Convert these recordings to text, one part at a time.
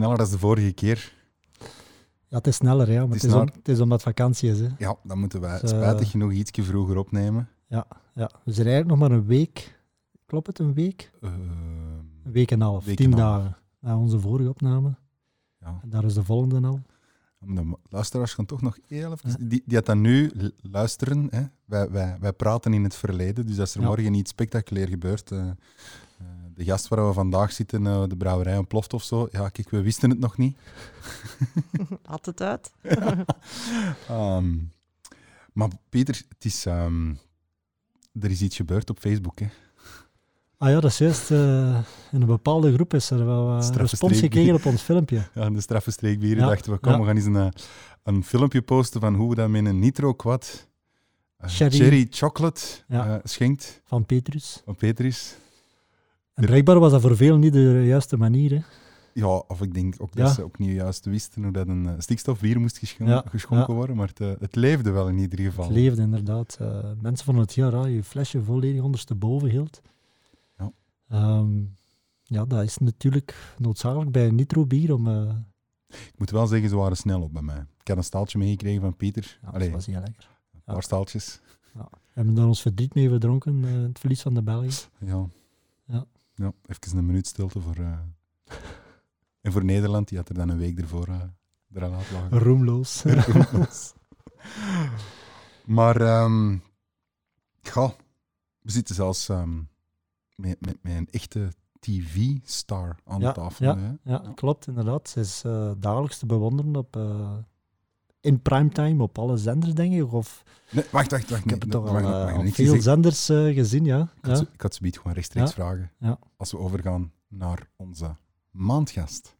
Sneller dan de vorige keer. Ja, het is sneller, ja, maar Het het is is, om- sneller. het is omdat vakantie is. Hè. Ja, dan moeten wij Dus, eh, spijtig genoeg ietsje vroeger opnemen. Ja, we zijn eigenlijk nog maar een week. Klopt het, een week? Eh, Een week en een half, Week tien en half. dagen na onze vorige opname. ja. En daar is de volgende al. De luisteraars gaan toch nog heel even... Die, die het dan nu luisteren, hè? Wij, wij, wij praten in het verleden, dus als er Ja. morgen iets spectaculair gebeurt... eh, de gast waar we vandaag zitten, eh, de brouwerij ontploft of zo. Ja, kijk, we wisten het nog niet. Had het uit. Ehm, maar Pieter, het is, ehm, er is iets gebeurd op Facebook. Hè? Ah ja, dat is juist. eh, in een bepaalde groep is er wel eh, Straffe respons gekregen op ons filmpje. Ja, in de straffe streekbieren Ja, dachten we, kom, ja. we gaan eens een, eh, een filmpje posten van hoe we dat met een nitro quad eh, Cherry. cherry chocolate Ja. eh, schenkt Van Petrus. van Petris. En blijkbaar was dat voor veel niet de juiste manier. Hè. Ja, of ik denk ook Ja. dat ze ook niet juist wisten hoe dat een eh, stikstofbier moest geschon- Ja, geschonken ja. worden, maar het, eh, het leefde wel in ieder geval. Het leefde inderdaad. Eh, mensen vonden het heel raar, je flesje volledig ondersteboven hield. Ja. Ehm, ja, dat is natuurlijk noodzakelijk bij een nitro-bier om... Ik moet wel zeggen, ze waren snel op bij mij. Ik had een staaltje meegekregen van Pieter. ja, dat was heel lekker. een paar staaltjes. We hebben daar ons verdriet mee verdronken, het verlies van de Belgen. Ja. Ja. Even een minuut stilte voor... eh, en voor Nederland, die had er dan een week ervoor uh, eraan laten lagen. Roemloos. maar ehm ja, we zitten zelfs ehm, met, met, met een echte TV-star aan Ja, tafel. ja, Hè? ja, klopt, inderdaad. Ze is eh, dagelijks te bewonderen op, in primetime op alle zenders, denk ik. Of, Nee, wacht, wacht, wacht. ik heb het nee, toch wacht, al wacht, eh, wacht, veel zenders eh, gezien, ja. Ik had, ja. ze- ik had zoiets gewoon rechtstreeks Ja. vragen. Ja. Als we overgaan naar onze maandgast.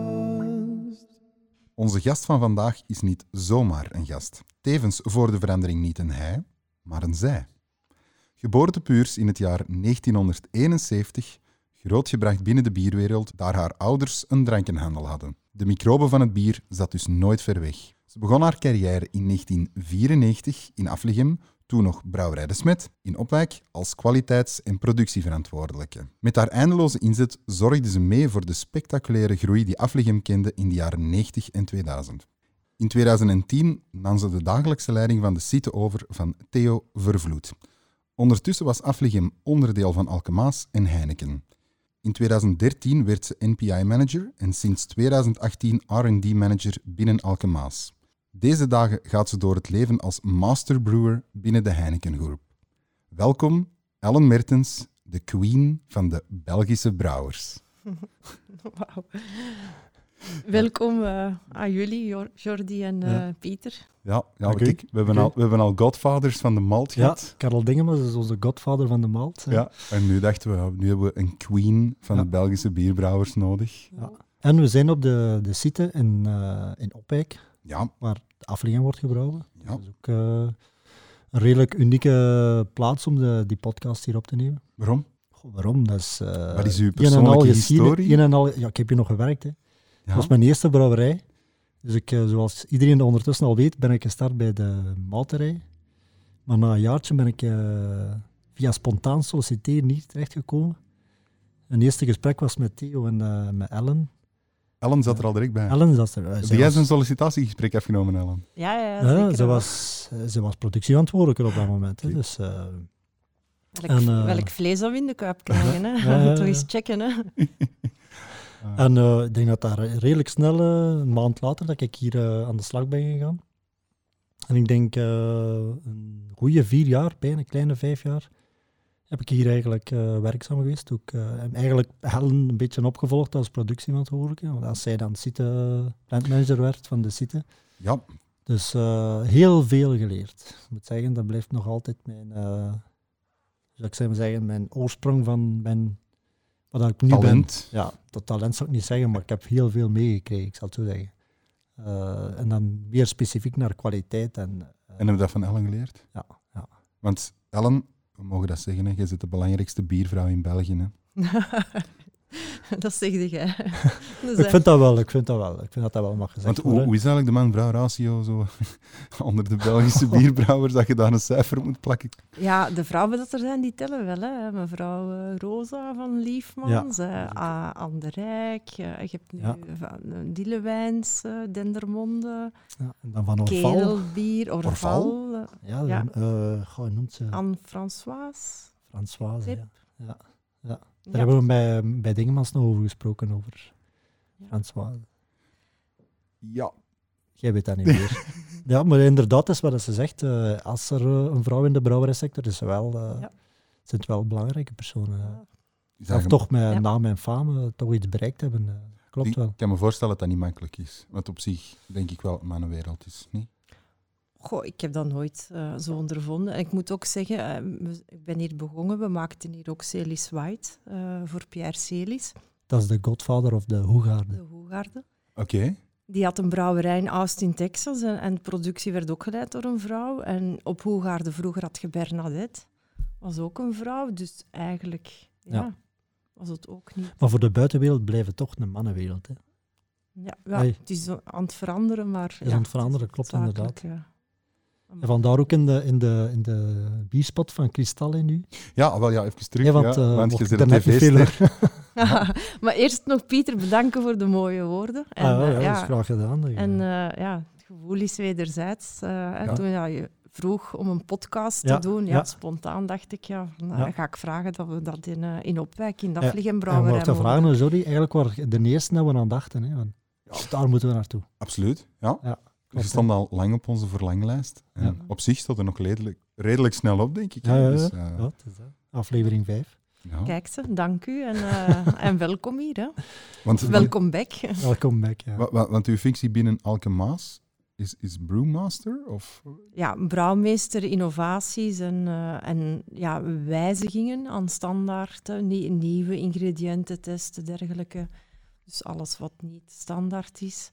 Maandgast. Onze gast van vandaag is niet zomaar een gast. Tevens voor de verandering niet een hij, maar een zij. Geboren te Puurs in het jaar 1971, grootgebracht binnen de bierwereld, daar haar ouders een drankenhandel hadden. De microbe van het bier zat dus nooit ver weg. Ze begon haar carrière in 1994 in Aflichem, toen nog Brouwerij de Smet, in Opwijk als kwaliteits- en productieverantwoordelijke. Met haar eindeloze inzet zorgde ze mee voor de spectaculaire groei die Aflichem kende in de jaren 90 en 2000. In 2010 nam ze de dagelijkse leiding van de site over van Theo Vervloed. Ondertussen was Aflichem onderdeel van Alkemaas en Heineken. In 2013 werd ze NPI-manager en sinds 2018 R&D-manager binnen Alkemaas. Deze dagen gaat ze door het leven als master brewer binnen de Heineken Groep. Welkom, Ellen Mertens, de queen van de Belgische brouwers. Wauw. Welkom eh, aan jullie, Jor- Jordi en eh, Ja. Pieter. Ja, ja kijk, we, hebben al, we hebben al godfathers van de malt Ja, gehad. Karel Dingemans is onze godvader van de malt. hè. Ja, en nu dachten we, ja, nu hebben we een queen van Ja. de Belgische bierbrouwers nodig. Ja. En we zijn op de, de site in, eh, in Opwijk, Ja, waar de aflevering wordt gebrouwen. ja. Dat is ook eh, een redelijk unieke plaats om de, die podcast hier op te nemen. waarom? Goh, waarom? Dat is, eh, Wat is uw een en al persoonlijke historie? een en al, ja, ik heb hier nog gewerkt. Hè. Ja. Dat was mijn eerste brouwerij. Dus ik, eh, zoals iedereen ondertussen al weet, ben ik gestart bij de malterij. Maar na een jaartje ben ik eh, via spontaan solliciteren hier terechtgekomen. Een eerste gesprek was met Theo en eh, met Ellen. Ellen zat er al direct bij. Ellen zat er. Heb jij was- zijn sollicitatiegesprek afgenomen, Ellen? Ja, ja, ze, was, ze was productieverantwoordelijke op dat moment. Hè. Dus, eh, Welk, en, welk vlees dat we in de kuip krijgen, hè? Toch eens checken, hè? Ah, En eh, ik denk dat daar redelijk snel, eh, een maand later, dat ik hier eh, aan de slag ben gegaan. En ik denk een goede vier jaar, bijna een kleine vijf jaar, heb ik hier eigenlijk werkzaam geweest. Ook, en eigenlijk Helen een beetje opgevolgd als productieverantwoordelijke. Want als zij dan site, plantmanager werd van de site. ja, Dus heel veel geleerd. Ik moet zeggen, dat blijft nog altijd mijn, zou ik zeggen, mijn oorsprong van mijn, wat ik nu ben. Ja, dat talent zou ik niet zeggen, maar ik heb heel veel meegekregen, ik zal het zo zeggen. Eh, en dan meer specifiek naar kwaliteit. En, eh, En hebben we dat van Ellen geleerd? Ja, ja. Want Ellen, we mogen dat zeggen, hè, jij zit de belangrijkste biervrouw in België. Hè? dat zegde jij. Dus, ik eh, vind dat wel, ik vind dat wel. Ik vind dat dat wel mag gezegd Want hoe, is eigenlijk de man-vrouw ratio zo onder de Belgische bierbrouwers, dat je daar een cijfer op moet plakken? Ja, de vrouwen dat er zijn, die tellen wel. Hè. Mevrouw eh, Rosa van Liefmans, eh A- Anne de Rijk, je hebt nu Ja. van uh, Dielewijns, eh, Dendermonde, Ja, en dan van Orval. Keelbier, Orval, eh, Ja, Ja. dan, eh, goh, hoe noemt ze? Anne-Françoise. Françoise. Tip. Ja. Ja. Daar Ja. hebben we bij, bij Dingemans nog over gesproken, over Ja. Françoise. Ja. Jij weet dat niet meer. ja, maar inderdaad, is wat ze zegt. eh, als er eh, een vrouw in de brouwerijsector is, ze wel, eh, Ja. zijn het wel belangrijke personen. Ja. Of toch met Ja. naam en faam toch iets bereikt hebben. klopt Ik wel. kan me voorstellen dat dat niet makkelijk is. Want op zich denk ik wel een mannenwereld is. Niet? Goh, ik heb dat nooit eh, zo ondervonden. En ik moet ook zeggen, eh, ik ben hier begonnen, we maakten hier ook Celis White eh, voor Pierre Celis, Dat is de godvader of de Hoegaarde. de Hoegaarde. Oké. Die had een brouwerij in Austin, Texas. En, en de productie werd ook geleid door een vrouw. En op Hoegaarde vroeger had je Bernadette. Was ook een vrouw. Dus eigenlijk ja, Ja. was het ook niet. Maar voor de buitenwereld blijft het toch een mannenwereld. Hè. Ja, het is aan het veranderen, maar... is ja, aan het veranderen, klopt inderdaad. ja. En vandaar ook in de, in de, in de bierspot van Kristal in nu. Ja, wel ja, even terug. Ja, want, ja, eh, want je ik zit veel- maar eerst nog Pieter bedanken voor de mooie woorden. En, Ah, ja, eh, ja, ja, dat is graag gedaan. En eh, ja, het gevoel is wederzijds. eh, hè, Ja. Toen ja, je vroeg om een podcast Ja, te doen, ja, ja. spontaan dacht ik, ja, Ja. eh, ga ik vragen dat we dat in, eh, in Opwijk, in Ja, Daflig en te vragen, sorry, eigenlijk waren de eerste dat we aan dachten. Hè, van, ja, daar moeten we naartoe. Absoluut, ja. Klopt, stonden al lang op onze verlanglijst. En Ja. op zich stond er nog redelijk, redelijk snel op, denk ik. Ja, Dus, ja. eh, Ja, is dat. Aflevering 5. ja. Kijk ze, dank u en, eh, en welkom hier. Hè. Want, Welkom back. Welkom back. Ja. wa- wa- want uw functie binnen Alkemaas is, is brewmaster? Of? Ja, brouwmeester, innovaties en, eh, en ja, wijzigingen aan standaarden, nie- nieuwe ingrediënten testen, dergelijke. Dus alles wat niet standaard is.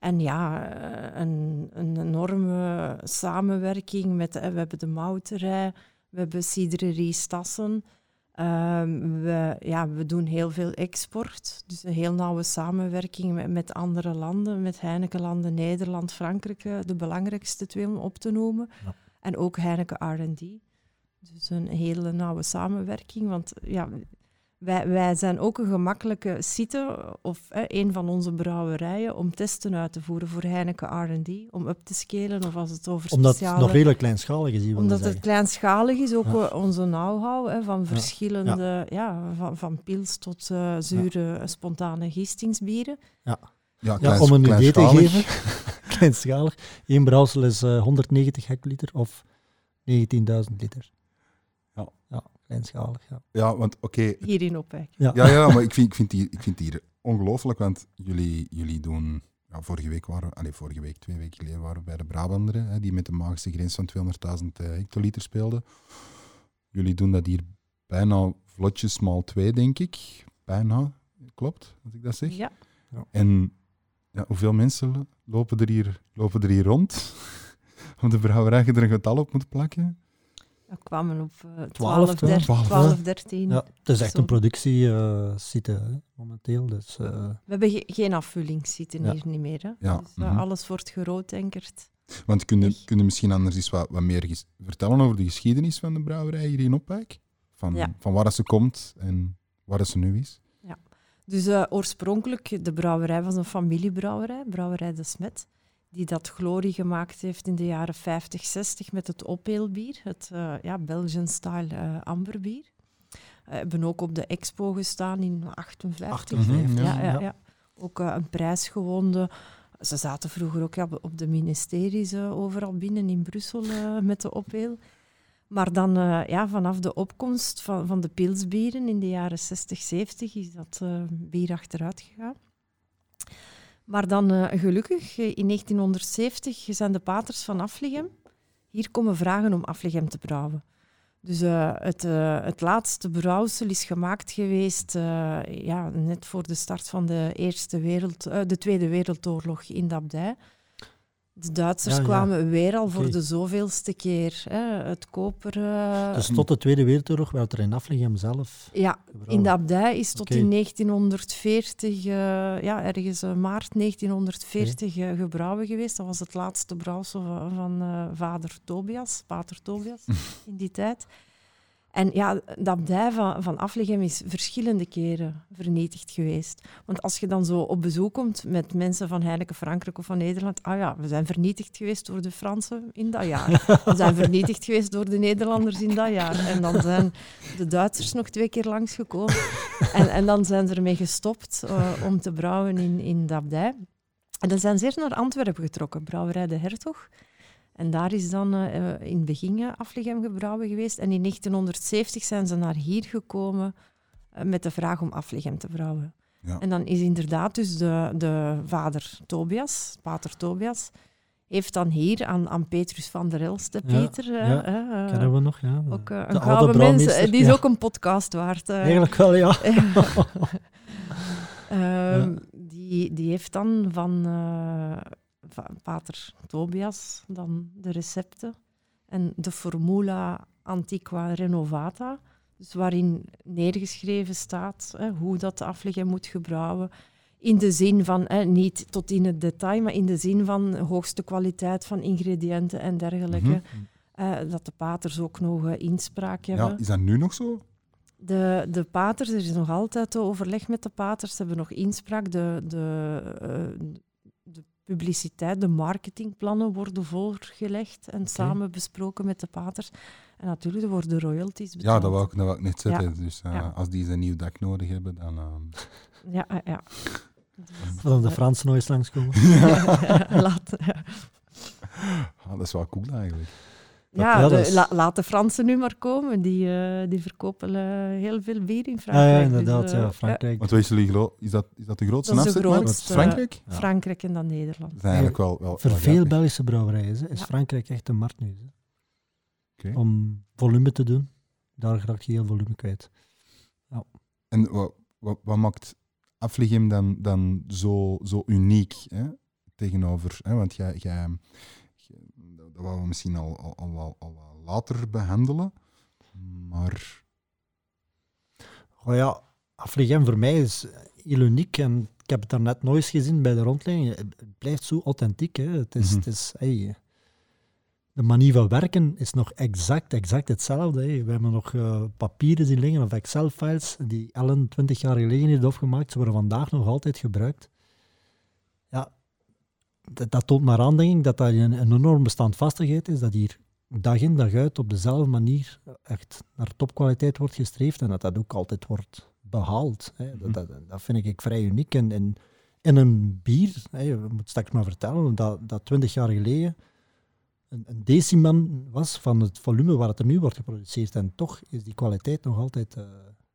En ja, eh, een, een enorme samenwerking met, eh, we hebben de mouterij, we hebben Cidrerie Stassen. Ehm, we, ja, we doen heel veel export, dus een heel nauwe samenwerking met, met andere landen, met Heinekenlanden, Nederland, Frankrijk, eh, de belangrijkste twee om op te noemen. Ja. En ook Heineken R&D. Dus een hele nauwe samenwerking, want ja, wij, wij zijn ook een gemakkelijke site, of eh, een van onze brouwerijen, om testen uit te voeren voor Heineken R&D, om up te scalen of als het over Omdat het nog redelijk kleinschalig is, Omdat het kleinschalig is, ook Ja. eh, onze know-how hè, van verschillende, ja. van, van pils tot eh, zure, eh, spontane gistingsbieren. Ja, Ja, kleins- om een idee te geven, kleinschalig, één brouwsel is eh, 190 hectoliter of 19.000 liter. Ja. ja kleinschalig. Ja. Ja, want oké, Hier in Opwijk. Ja. Ja, ja, maar ik vind, ik vind, die, ik vind die hier ongelooflijk, want jullie, jullie doen... Ja, vorige week waren we- vorige week, twee weken geleden waren we bij de Brabanderen, hè, die met de magische grens van 200.000 eh, hectoliter speelden. Jullie doen dat hier bijna vlotjes maal twee, denk ik. Bijna, klopt, als ik dat zeg. Ja. En ja, hoeveel mensen lopen er hier, lopen er hier rond? Om de brouwerij er een getal op moet plakken? We kwamen op eh 12, 12, 13, 12, 12, 13. Ja, het is echt Zo. een productiesite hè, momenteel. Dus, eh, We hebben ge- geen afvullingszitten Ja. hier niet meer. Hè. Ja, Dus, eh, mhm. alles wordt gerooddenkerd. Want kun je, Echt. kun je misschien anders eens wat, wat meer vertellen over de geschiedenis van de brouwerij hier in Opwijk? Van, Ja. van waar dat ze komt en waar dat ze nu is? Dus eh, oorspronkelijk, de brouwerij was een familiebrouwerij, Brouwerij de Smet, die dat glorie gemaakt heeft in de jaren 50, 60 met het opheelbier, het eh, ja, Belgian-style eh, amberbier. We hebben ook op de expo gestaan in 58. 58, ja, ja. ja, ja. Ook eh, een prijs gewonnen. Ze zaten vroeger ook ja, op de ministeries eh, overal binnen in Brussel eh, met de opheel. Maar dan eh, ja, vanaf de opkomst van, van de pilsbieren in de jaren 60, 70 is dat eh, bier achteruit gegaan. Maar dan eh, gelukkig, eh, in 1970 zijn de paters van Afligem hier komen vragen om Afligem te brouwen. Dus eh, het, het laatste brouwsel is gemaakt geweest ja, net voor de start van de, eerste wereld, de Tweede Wereldoorlog in de. De Duitsers Ja, ja. kwamen weer al voor de zoveelste keer. Hè, het koper... eh, Dus tot de Tweede Wereldoorlog werd er in Afligem zelf ja, gebrouwen. in de abdij is tot in 1940, eh, ja, ergens eh, maart 1940 eh, gebrouwen geweest. Dat was het laatste brouwsel van, van vader Tobias, pater Tobias, in die tijd. En ja, abdij van, van is verschillende keren vernietigd geweest. Want als je dan zo op bezoek komt met mensen van Heineken Frankrijk of van Nederland, ah ja, we zijn vernietigd geweest door de Fransen in dat jaar. We zijn vernietigd geweest door de Nederlanders in dat jaar. En dan zijn de Duitsers nog twee keer langsgekomen. En, en dan zijn ze ermee gestopt eh, om te brouwen in, in abdij. En dan zijn ze eerst naar Antwerpen getrokken, brouwerij De Hertog. En daar is dan eh, eh, in het begin eh, Afligem gebrouwen geweest. En in 1970 zijn ze naar hier gekomen eh, met de vraag om Afligem te brouwen. Ja. En dan is inderdaad dus de, de vader Tobias, pater Tobias, heeft dan hier aan, aan Petrus van der Elst, de Ja, Peter, ja, Kennen we nog, ja. De- ook een oude gouden mens, die is ja. ook een podcast waard. eh. Eigenlijk wel, ja. Ehm, die, die heeft dan van eh, va- pater Tobias dan de recepten en de formula antiqua renovata, dus waarin neergeschreven staat hè, hoe dat de afleggen moet gebrouwen. In de zin van, hè, niet tot in het detail, maar in de zin van hoogste kwaliteit van ingrediënten en dergelijke. Mhm. Eh, dat de paters ook nog eh, inspraak hebben. Ja, is dat nu nog zo? De, de paters, er is nog altijd overleg met de paters, ze hebben nog inspraak. De, de, eh, de publiciteit, de marketingplannen worden voorgelegd en samen besproken met de paters. En natuurlijk, er worden royalties betaald. Ja, dat wou ik, dat wou ik net zeggen. Dus eh, Ja. als die een nieuw dak nodig hebben, dan... ehm, Ja, eh, ja. Of dan de Fransen eens langskomen. Laat, ah, dat is wel cool eigenlijk. Ja, ja, de- dat is- la- laat de Fransen nu maar komen. Die, eh, die verkopen eh, heel veel bier in Ja, Frankrijk. ja, Dus, inderdaad. eh, ja, Frankrijk. Want weet jullie, gelo- is dat, is dat de grootste Dat is de afzetmarkt? grootste. Frankrijk? ja, Frankrijk en dan Nederland. Dat is eigenlijk wel, wel, Voor wel veel. Belgische brouwerijen hè, is Ja. Frankrijk echt een markt nu. Hè. Oké. Om volume te doen, daar raak je heel volume kwijt. En wat, wat, wat maakt Afligem dan, dan zo, zo uniek hè? tegenover... Hè? Want jij- dat wou we misschien al, al, al, later behandelen. Maar Oh ja, Afligem voor mij is heel uniek en ik heb het daarnet nooit gezien bij de rondleiding. Het blijft zo authentiek. Hè. Het is, Mhm. het is, hey, de manier van werken is nog exact, exact hetzelfde. We hebben nog eh, papieren zien liggen of Excel-files die Ellen 20 jaar geleden heeft opgemaakt. Ze worden vandaag nog altijd gebruikt. Dat, dat toont maar aan, denk ik, dat dat een, een enorme standvastigheid is, dat hier dag in dag uit op dezelfde manier echt naar topkwaliteit wordt gestreefd en dat dat ook altijd wordt behaald. Hè. Mhm. Dat, dat, dat vind ik vrij uniek. En, en in een bier, hè, je moet straks maar vertellen, dat, dat 20 jaar geleden een, een deciman was van het volume waar het er nu wordt geproduceerd. En toch is die kwaliteit nog altijd eh,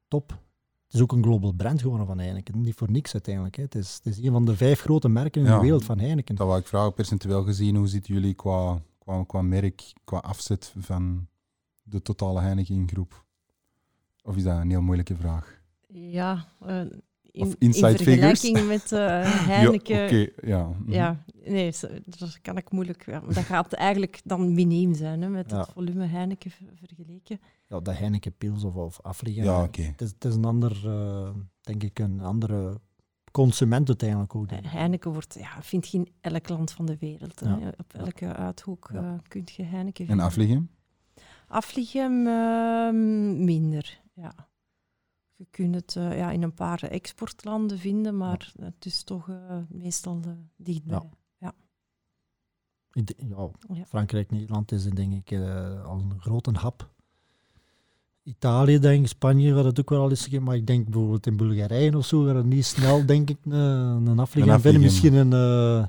top. Het is ook een global brand geworden van Heineken. Niet voor niks uiteindelijk. Hè. Het, is, het is een van de vijf grote merken in Ja. de wereld van Heineken. dat wou ik vragen, percentueel gezien, hoe zitten jullie qua, qua, qua merk, qua afzet van de totale Heineken-groep? Of is dat een heel moeilijke vraag? Ja, eh, in, Of in inside figures? vergelijking met eh Heineken. Ja, oké, ja. mhm. Ja, nee, dat kan ik moeilijk. Ja, maar dat gaat eigenlijk dan miniem zijn hè, met Ja. het volume Heineken ver- vergeleken. Ja, de Heineken Pils of, of Afrika. Ja, oké. Het, is, het is een ander, eh, denk ik, een andere consument uiteindelijk ook. Heineken wordt, ja, vind je in elk land van de wereld. hè. Op elke uithoek Ja. eh, kun je Heineken En vinden. Afligem? Afligem ehm, minder, ja. Je kunt het eh, ja, in een paar exportlanden vinden, maar het is toch eh, meestal eh, dichtbij. Ja. Ik ja, Ja. Frankrijk, Nederland is denk ik eh, al een grote hap. Italië, denk ik, Spanje gaat het ook wel al eens gegeven, maar ik denk bijvoorbeeld in Bulgarije of zo gaat het niet snel, denk ik, een, een Een vinden. Misschien in eh, eh,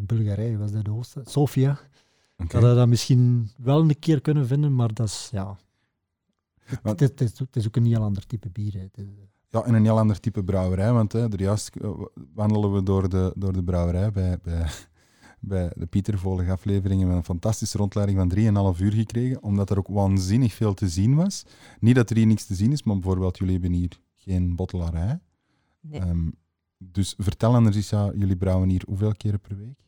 Bulgarije, was dat de hoofdstad? Sofia. Oké. Dat we dat misschien wel een keer kunnen vinden, maar dat is, ja... Want- Het is, het, ook een heel ander type bier. hè. Het is, Ja, in een heel ander type brouwerij, want hè, er juist eh, wandelen we door de, door de brouwerij bij, bij, bij de Pieter vorige afleveringen met een fantastische rondleiding van 3,5 uur gekregen, omdat er ook waanzinnig veel te zien was. Niet dat er hier niks te zien is, maar bijvoorbeeld jullie hebben hier geen bottelarij. Nee, Ehm, dus vertel anders eens, jullie brouwen hier hoeveel keren per week?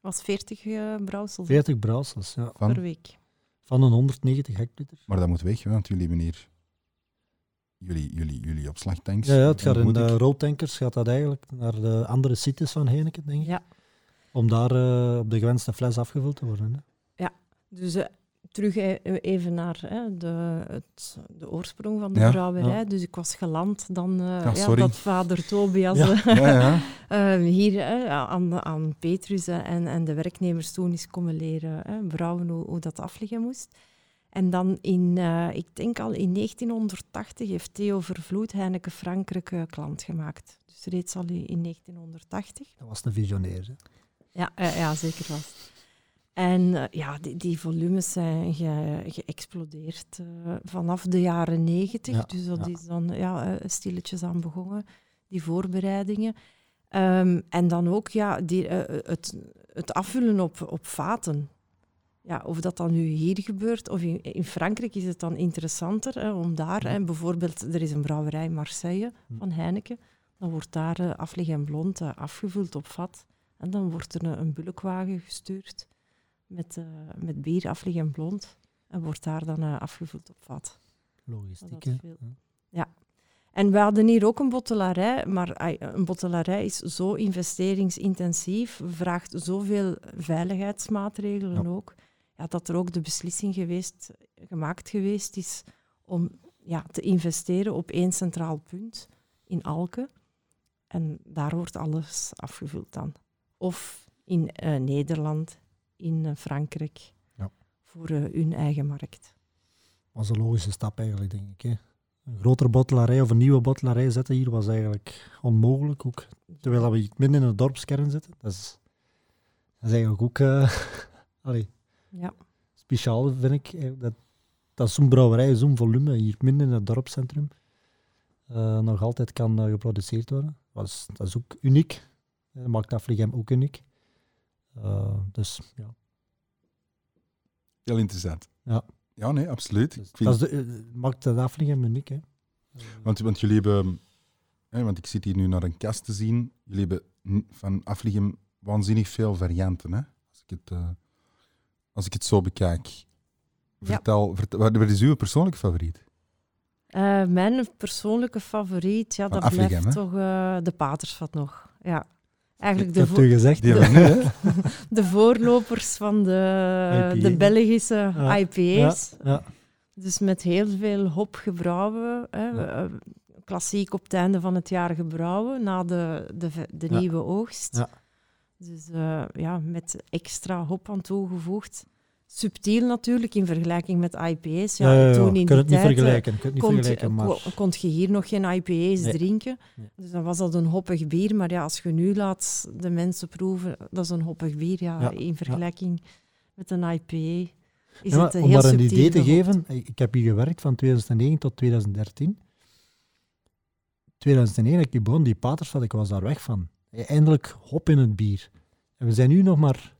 was 40 eh brouwsels 40 brouwsels, ja. Van? per week. Van een 190 hectoliter. Maar dat moet weg, hè, want jullie hebben hier jullie, jullie, jullie opslagtanks. Ja, ja, het gaat in de ik- roltankers gaat dat eigenlijk naar de andere sites van Heineken, denk ik. Ja, Om daar eh, op de gewenste fles afgevuld te worden. Hè. dus eh, terug e- even naar hè, de, het, de oorsprong van de Ja, brouwerij. ja. Dus ik was geland dan eh, ja, dat vader Tobias Ja. eh, Ja, ja. eh, hier hè, aan, aan Petrus en, en de werknemers toen is komen leren hè, brouwen, hoe, hoe dat afliggen moest. En dan in, eh, ik denk al in 1980 heeft Theo Vervloed Heineken Frankrijk klant gemaakt. Dus reeds al in in 1980. Dat was de visionair. Hè. Ja, eh, ja zeker was. En eh, ja, die, die volumes zijn ge- geëxplodeerd eh, vanaf de jaren negentig. Ja, dus dat ja. is dan ja, eh, stilletjes aan begonnen, die voorbereidingen. Ehm, en dan ook ja, die, het, het afvullen op, op vaten. Ja, of dat dan nu hier gebeurt of in, in Frankrijk is het dan interessanter hè, om daar, hè, bijvoorbeeld, er is een brouwerij in Marseille Hm. van Heineken, dan wordt daar eh, aflig en blond afgevuld op vat. En dan wordt er een, een bulkwagen gestuurd met, eh, met bier aflig en blond en wordt daar dan eh, afgevuld op vat. Logistiek. Dat hè. veel. En we hadden hier ook een bottelarij, maar een bottelarij is zo investeringsintensief, vraagt zoveel veiligheidsmaatregelen Ja. ook, ja, dat er ook de beslissing geweest, gemaakt geweest is om ja, te investeren op één centraal punt in Alken. En daar wordt alles afgevuld dan. Of in eh, Nederland, in eh, Frankrijk, Ja. voor eh, hun eigen markt. was een logische stap eigenlijk, denk ik. Hè. Een grotere bottelarij of een nieuwe bottelarij zetten hier was eigenlijk onmogelijk. Ook. Terwijl dat we hier midden in het dorpskern zitten. Dat is, dat is eigenlijk ook eh, allee, Ja. speciaal, vind ik. Dat, dat zo'n brouwerij, zo'n volume hier midden in het dorpscentrum nog altijd kan geproduceerd worden. Dat is, dat is ook uniek. Dat maakt Afligem ook uniek. Eh, dus ja, Heel interessant. Ja. Ja, nee, absoluut. dus vind- dat is de, eh, maakt het Afligem uniek. Hè. Eh, want, want jullie hebben... Hè, want ik zit hier nu naar een kast te zien. Jullie hebben van afliggen waanzinnig veel varianten. Hè? Als, ik het, eh, als ik het zo bekijk. Vertel, vertel, wat wat is uw persoonlijke favoriet? Eh, mijn persoonlijke favoriet, ja, Van dat blijft hè? toch eh, de Patersvat nog. Ja. Eigenlijk de, vo- gezegd. De voorlopers van de, IPA. de Belgische Ja, IPA's. Ja, Dus met heel veel hop gebrouwen. Hè. Ja. eh, klassiek op het einde van het jaar gebrouwen, na de, de, de Ja. nieuwe oogst. Ja. Dus eh, ja, met extra hop aan toegevoegd. Subtiel natuurlijk in vergelijking met IPA's. Ja, ja, ja, toen in het niet tijd, eh, vergelijken. Het niet Kon, vergelijken, maar... kon, kon je hier nog geen IPA's Nee. drinken. Nee. Dus dan was dat een hoppig bier. Maar ja, als je nu laat de mensen proeven, dat is een hoppig bier. Ja, In vergelijking met een IPA is het eh, om heel maar een idee te geven, ik heb hier gewerkt van 2009 tot 2013. 2001 heb ik begonnen, die patersvat, ik was daar weg van. Eindelijk hop in het bier. En we zijn nu nog maar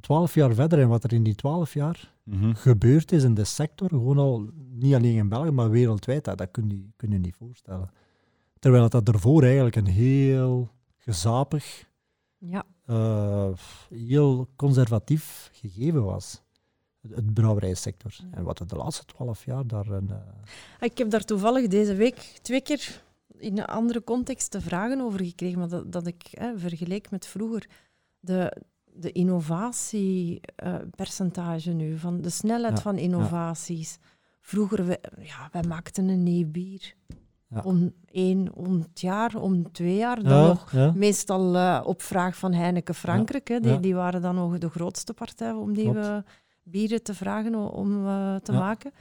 12 jaar verder. En wat er in die 12 jaar Mhm. gebeurd is in de sector, gewoon al niet alleen in België, maar wereldwijd, dat, dat kun, je, kun je niet voorstellen. Terwijl dat ervoor eigenlijk een heel gezapig, Ja, eh, heel conservatief gegeven was. Het, het brouwerijsector. Ja. En wat er de laatste twaalf jaar daar een... eh, ik heb daar toevallig deze week twee keer in een andere context te vragen over gekregen, maar dat, dat ik hè, vergeleek met vroeger. De, de innovatiepercentage nu, van de snelheid Ja, van innovaties. Vroeger, we, ja, wij maakten een nieuw bier. Ja. Om één, om het jaar, om twee jaar. Dan nog meestal eh, op vraag van Heineken Frankrijk. hè. Die, die waren dan nog de grootste partij om nieuwe Klopt. bieren te vragen om eh, te maken.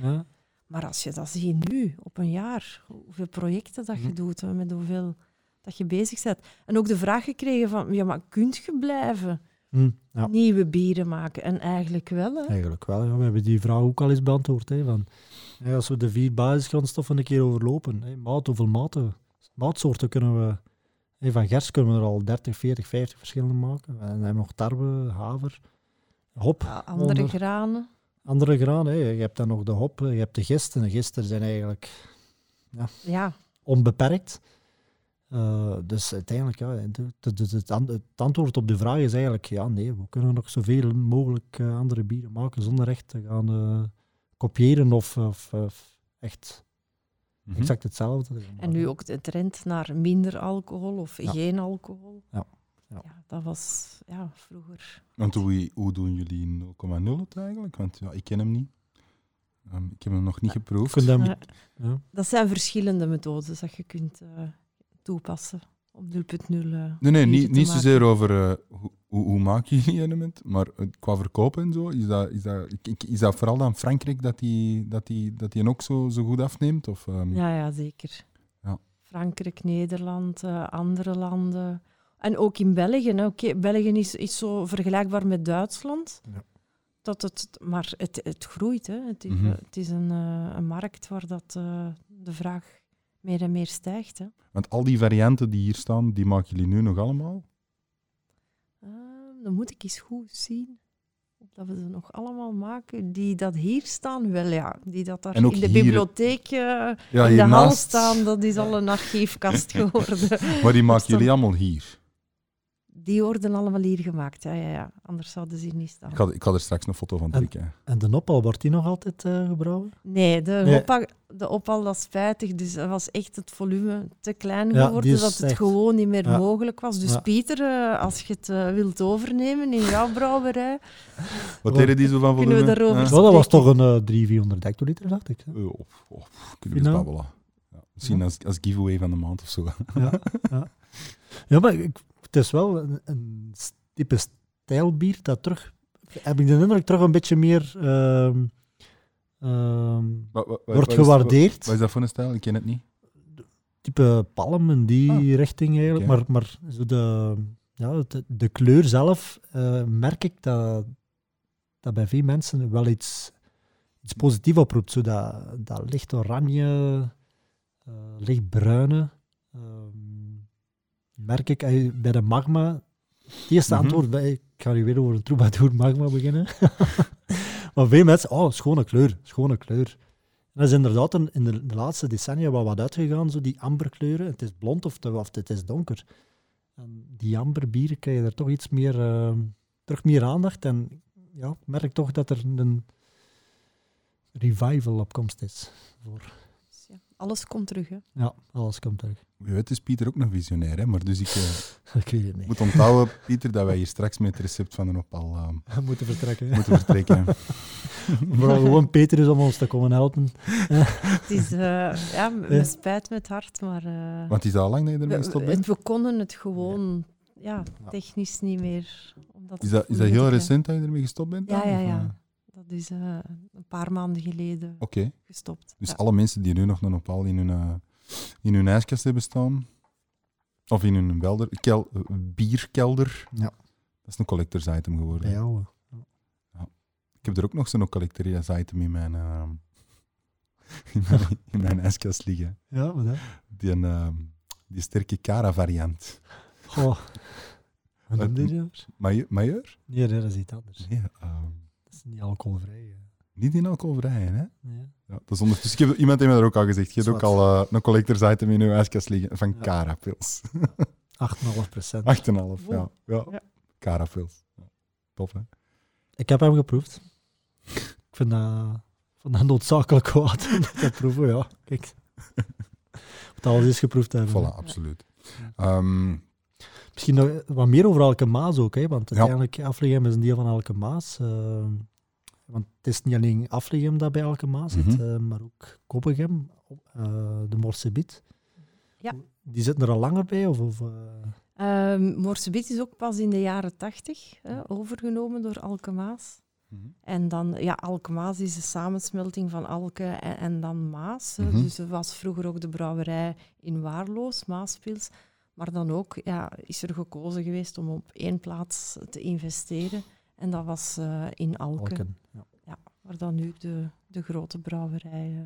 Maar als je dat ziet nu, op een jaar, hoeveel projecten dat je Mhm. doet, met hoeveel dat je bezig bent. En ook de vraag gekregen van, ja, maar kunt je blijven? Hm, ja. nieuwe bieren maken. En eigenlijk wel, hè. Eigenlijk wel. Ja. We hebben die vraag ook al eens beantwoord. Hè, van, als we de vier basisgrondstoffen een keer overlopen, hè, maat, hoeveel maten, maatsoorten kunnen we... hè, van gers kunnen we er al 30, 40, 50 verschillende maken. En dan hebben we nog tarwe, haver, hop. Ja, andere onder- granen. andere graan. Hè. Je hebt dan nog de hop, je hebt de gist. En de gisten zijn eigenlijk Ja, onbeperkt. Eh, dus uiteindelijk, ja, het, het, het, het an- het antwoord op de vraag is eigenlijk ja, nee, we kunnen nog zoveel mogelijk eh, andere bieren maken zonder echt te gaan eh, kopiëren of, of, of echt Mhm. exact hetzelfde. en nu ook de trend naar minder alcohol of Ja. geen alcohol. Ja. Ja. dat was ja, vroeger. Want hoe, hoe doen jullie 0,0 het eigenlijk? Want ja, ik ken hem niet. Ehm, ik heb hem nog niet geproefd. Ja. ja. Dat zijn verschillende methodes dat je kunt eh, toepassen om 0.0 eh, Nee, nee, niet, niet zozeer over eh, hoe, hoe, hoe maak je die element, maar eh, qua verkopen en zo. Is dat, is dat, ik- ik- is dat vooral dan Frankrijk dat die, dat die, dat die ook zo, zo goed afneemt? Of, ehm, Ja, ja, zeker. Ja. Frankrijk, Nederland, eh, andere landen. En ook in België. hè. Oké, België is, is zo vergelijkbaar met Duitsland. Ja. Dat het, maar het, het groeit. Hè. Het, is, Mhm. het is een, eh, een markt waar dat, eh, de vraag meer en meer stijgt. Hè. Want al die varianten die hier staan, die maken jullie nu nog allemaal? Eh, dan moet ik eens goed zien of dat we ze nog allemaal maken. Die dat hier staan, wel ja. Die dat daar in de hier- bibliotheek eh, Ja, in de hal staan, dat is al een archiefkast geworden. Maar die maken staan- jullie allemaal hier. Die worden allemaal hier gemaakt, ja, ja, ja. Anders zouden ze hier niet staan. Ik ga, ik ga er straks een foto van En- trekken. En de noppal, wordt die nog altijd eh, gebrouwen? Nee, de, Nee. Hoppa, de opal, dat is spijtig. Dus dat was echt het volume te klein Ja, geworden, dat het echt- gewoon niet meer Ja. mogelijk was. Dus Ja. Pieter, eh, als je het eh, wilt overnemen in jouw brouwerij, Wat deden die zo van Kunnen we volume? daarover Ja? Ja, dat was spreken. toch een eh 300, 400 hectoliter, dacht ik. hè? Eh, oh, oh, kunnen we eens babbelen. Ja, misschien als, als giveaway van de maand of zo. Ja, ja. ja maar ik, het is wel een, een type stijlbier dat terug, heb ik de indruk, terug een beetje meer ehm, ehm, Wat- wat- wat- wordt wat is- gewaardeerd. Wat is dat voor een stijl? Ik ken het niet. type palm in die Ah, richting eigenlijk. Maar, maar zo de, ja, de, de kleur zelf eh, merk ik dat, dat bij veel mensen wel iets, iets positiefs oproept. Zo dat, dat licht oranje, eh, licht bruine. ehm, merk ik eh, bij de magma. Het eerste Mhm. antwoord, bij, ik ga nu weer over een troubadour magma beginnen. maar veel mensen, oh, schone kleur, schone kleur. En dat is inderdaad een, in de, de laatste decennia wel wat uitgegaan, zo die amberkleuren. Het is blond of, te- of het is donker. En die amberbieren krijg je er toch iets meer, eh, terug meer aandacht. En ja, ik merk toch dat er een revival op komst is. Voor, ja, alles komt terug. Hè. ja, alles komt terug. Je weet, is Pieter ook nog visionair, hè? maar dus ik Ik weet het niet. moet onthouden, Pieter, dat wij hier straks met het recept van een opal eh, moeten vertrekken. hè. moeten vertrekken. Vooral gewoon Peter is om ons te komen helpen. Het is eh, ja, me Ja. spijt met hart, maar eh, Want is dat al lang dat je ermee gestopt we, bent? we konden het gewoon ja, Ja. technisch niet meer. Omdat Is dat, is dat heel recent dat je ermee gestopt bent? Ja, dan, ja, of, ja. Dat is eh, een paar maanden geleden Oké, gestopt. dus Ja. alle mensen die nu nog een opal in hun, eh, in hun ijskast hebben staan, of in hun welder, kel, bierkelder, Ja. dat is een collectors item geworden. Bij jou. Ik heb er ook nog zo'n collectors item in mijn, eh, in mijn, in mijn ijskast liggen. Ja, wat hè? Die, een, eh, die sterke Cara variant. Goh. Wat Wat- noem je? Majeur? Nee, dat is iets anders. Nee, ehm, Dat is niet alcoholvrij. hè. Niet in alcoholvrij, hè? Nee. Ja, dat is ondertussen. Ik heb, iemand heeft me dat ook al gezegd. Je hebt ook al eh, een collectors item in je ijskast liggen van Ja. Cara-pils. 8,5 procent. 8,5, ja. ja. Ja. Cara-pils. Ja. Tof, hè? Ik heb hem geproefd. Ik vind dat, vind dat noodzakelijk wat om te proeven, ja. Kijk. Moet alles eens geproefd hebben. Voilà, absoluut. Ehm, Misschien nog wat meer over Elke Maas ook, hè, want Ja. uiteindelijk Afligem is een deel van Elke Maas. Want het is niet alleen Afligem dat bij Elke Maas zit, Mhm. eh, maar ook Koppegem, eh, de Morsebiet. Ja. Die zitten er al langer bij? Of, of, eh, Ehm Morsebit is ook pas in de jaren tachtig hè, overgenomen door Alkemaas. En dan, ja, Alkemaas is de samensmelting van Alke en, en dan Maas. Mhm. Dus er was vroeger ook de brouwerij in Waarloos, Maaspils. Maar dan ook ja, is er gekozen geweest om op één plaats te investeren. En dat was eh, in Alken, Alken, ja. waar dan nu de, de grote brouwerij... eh,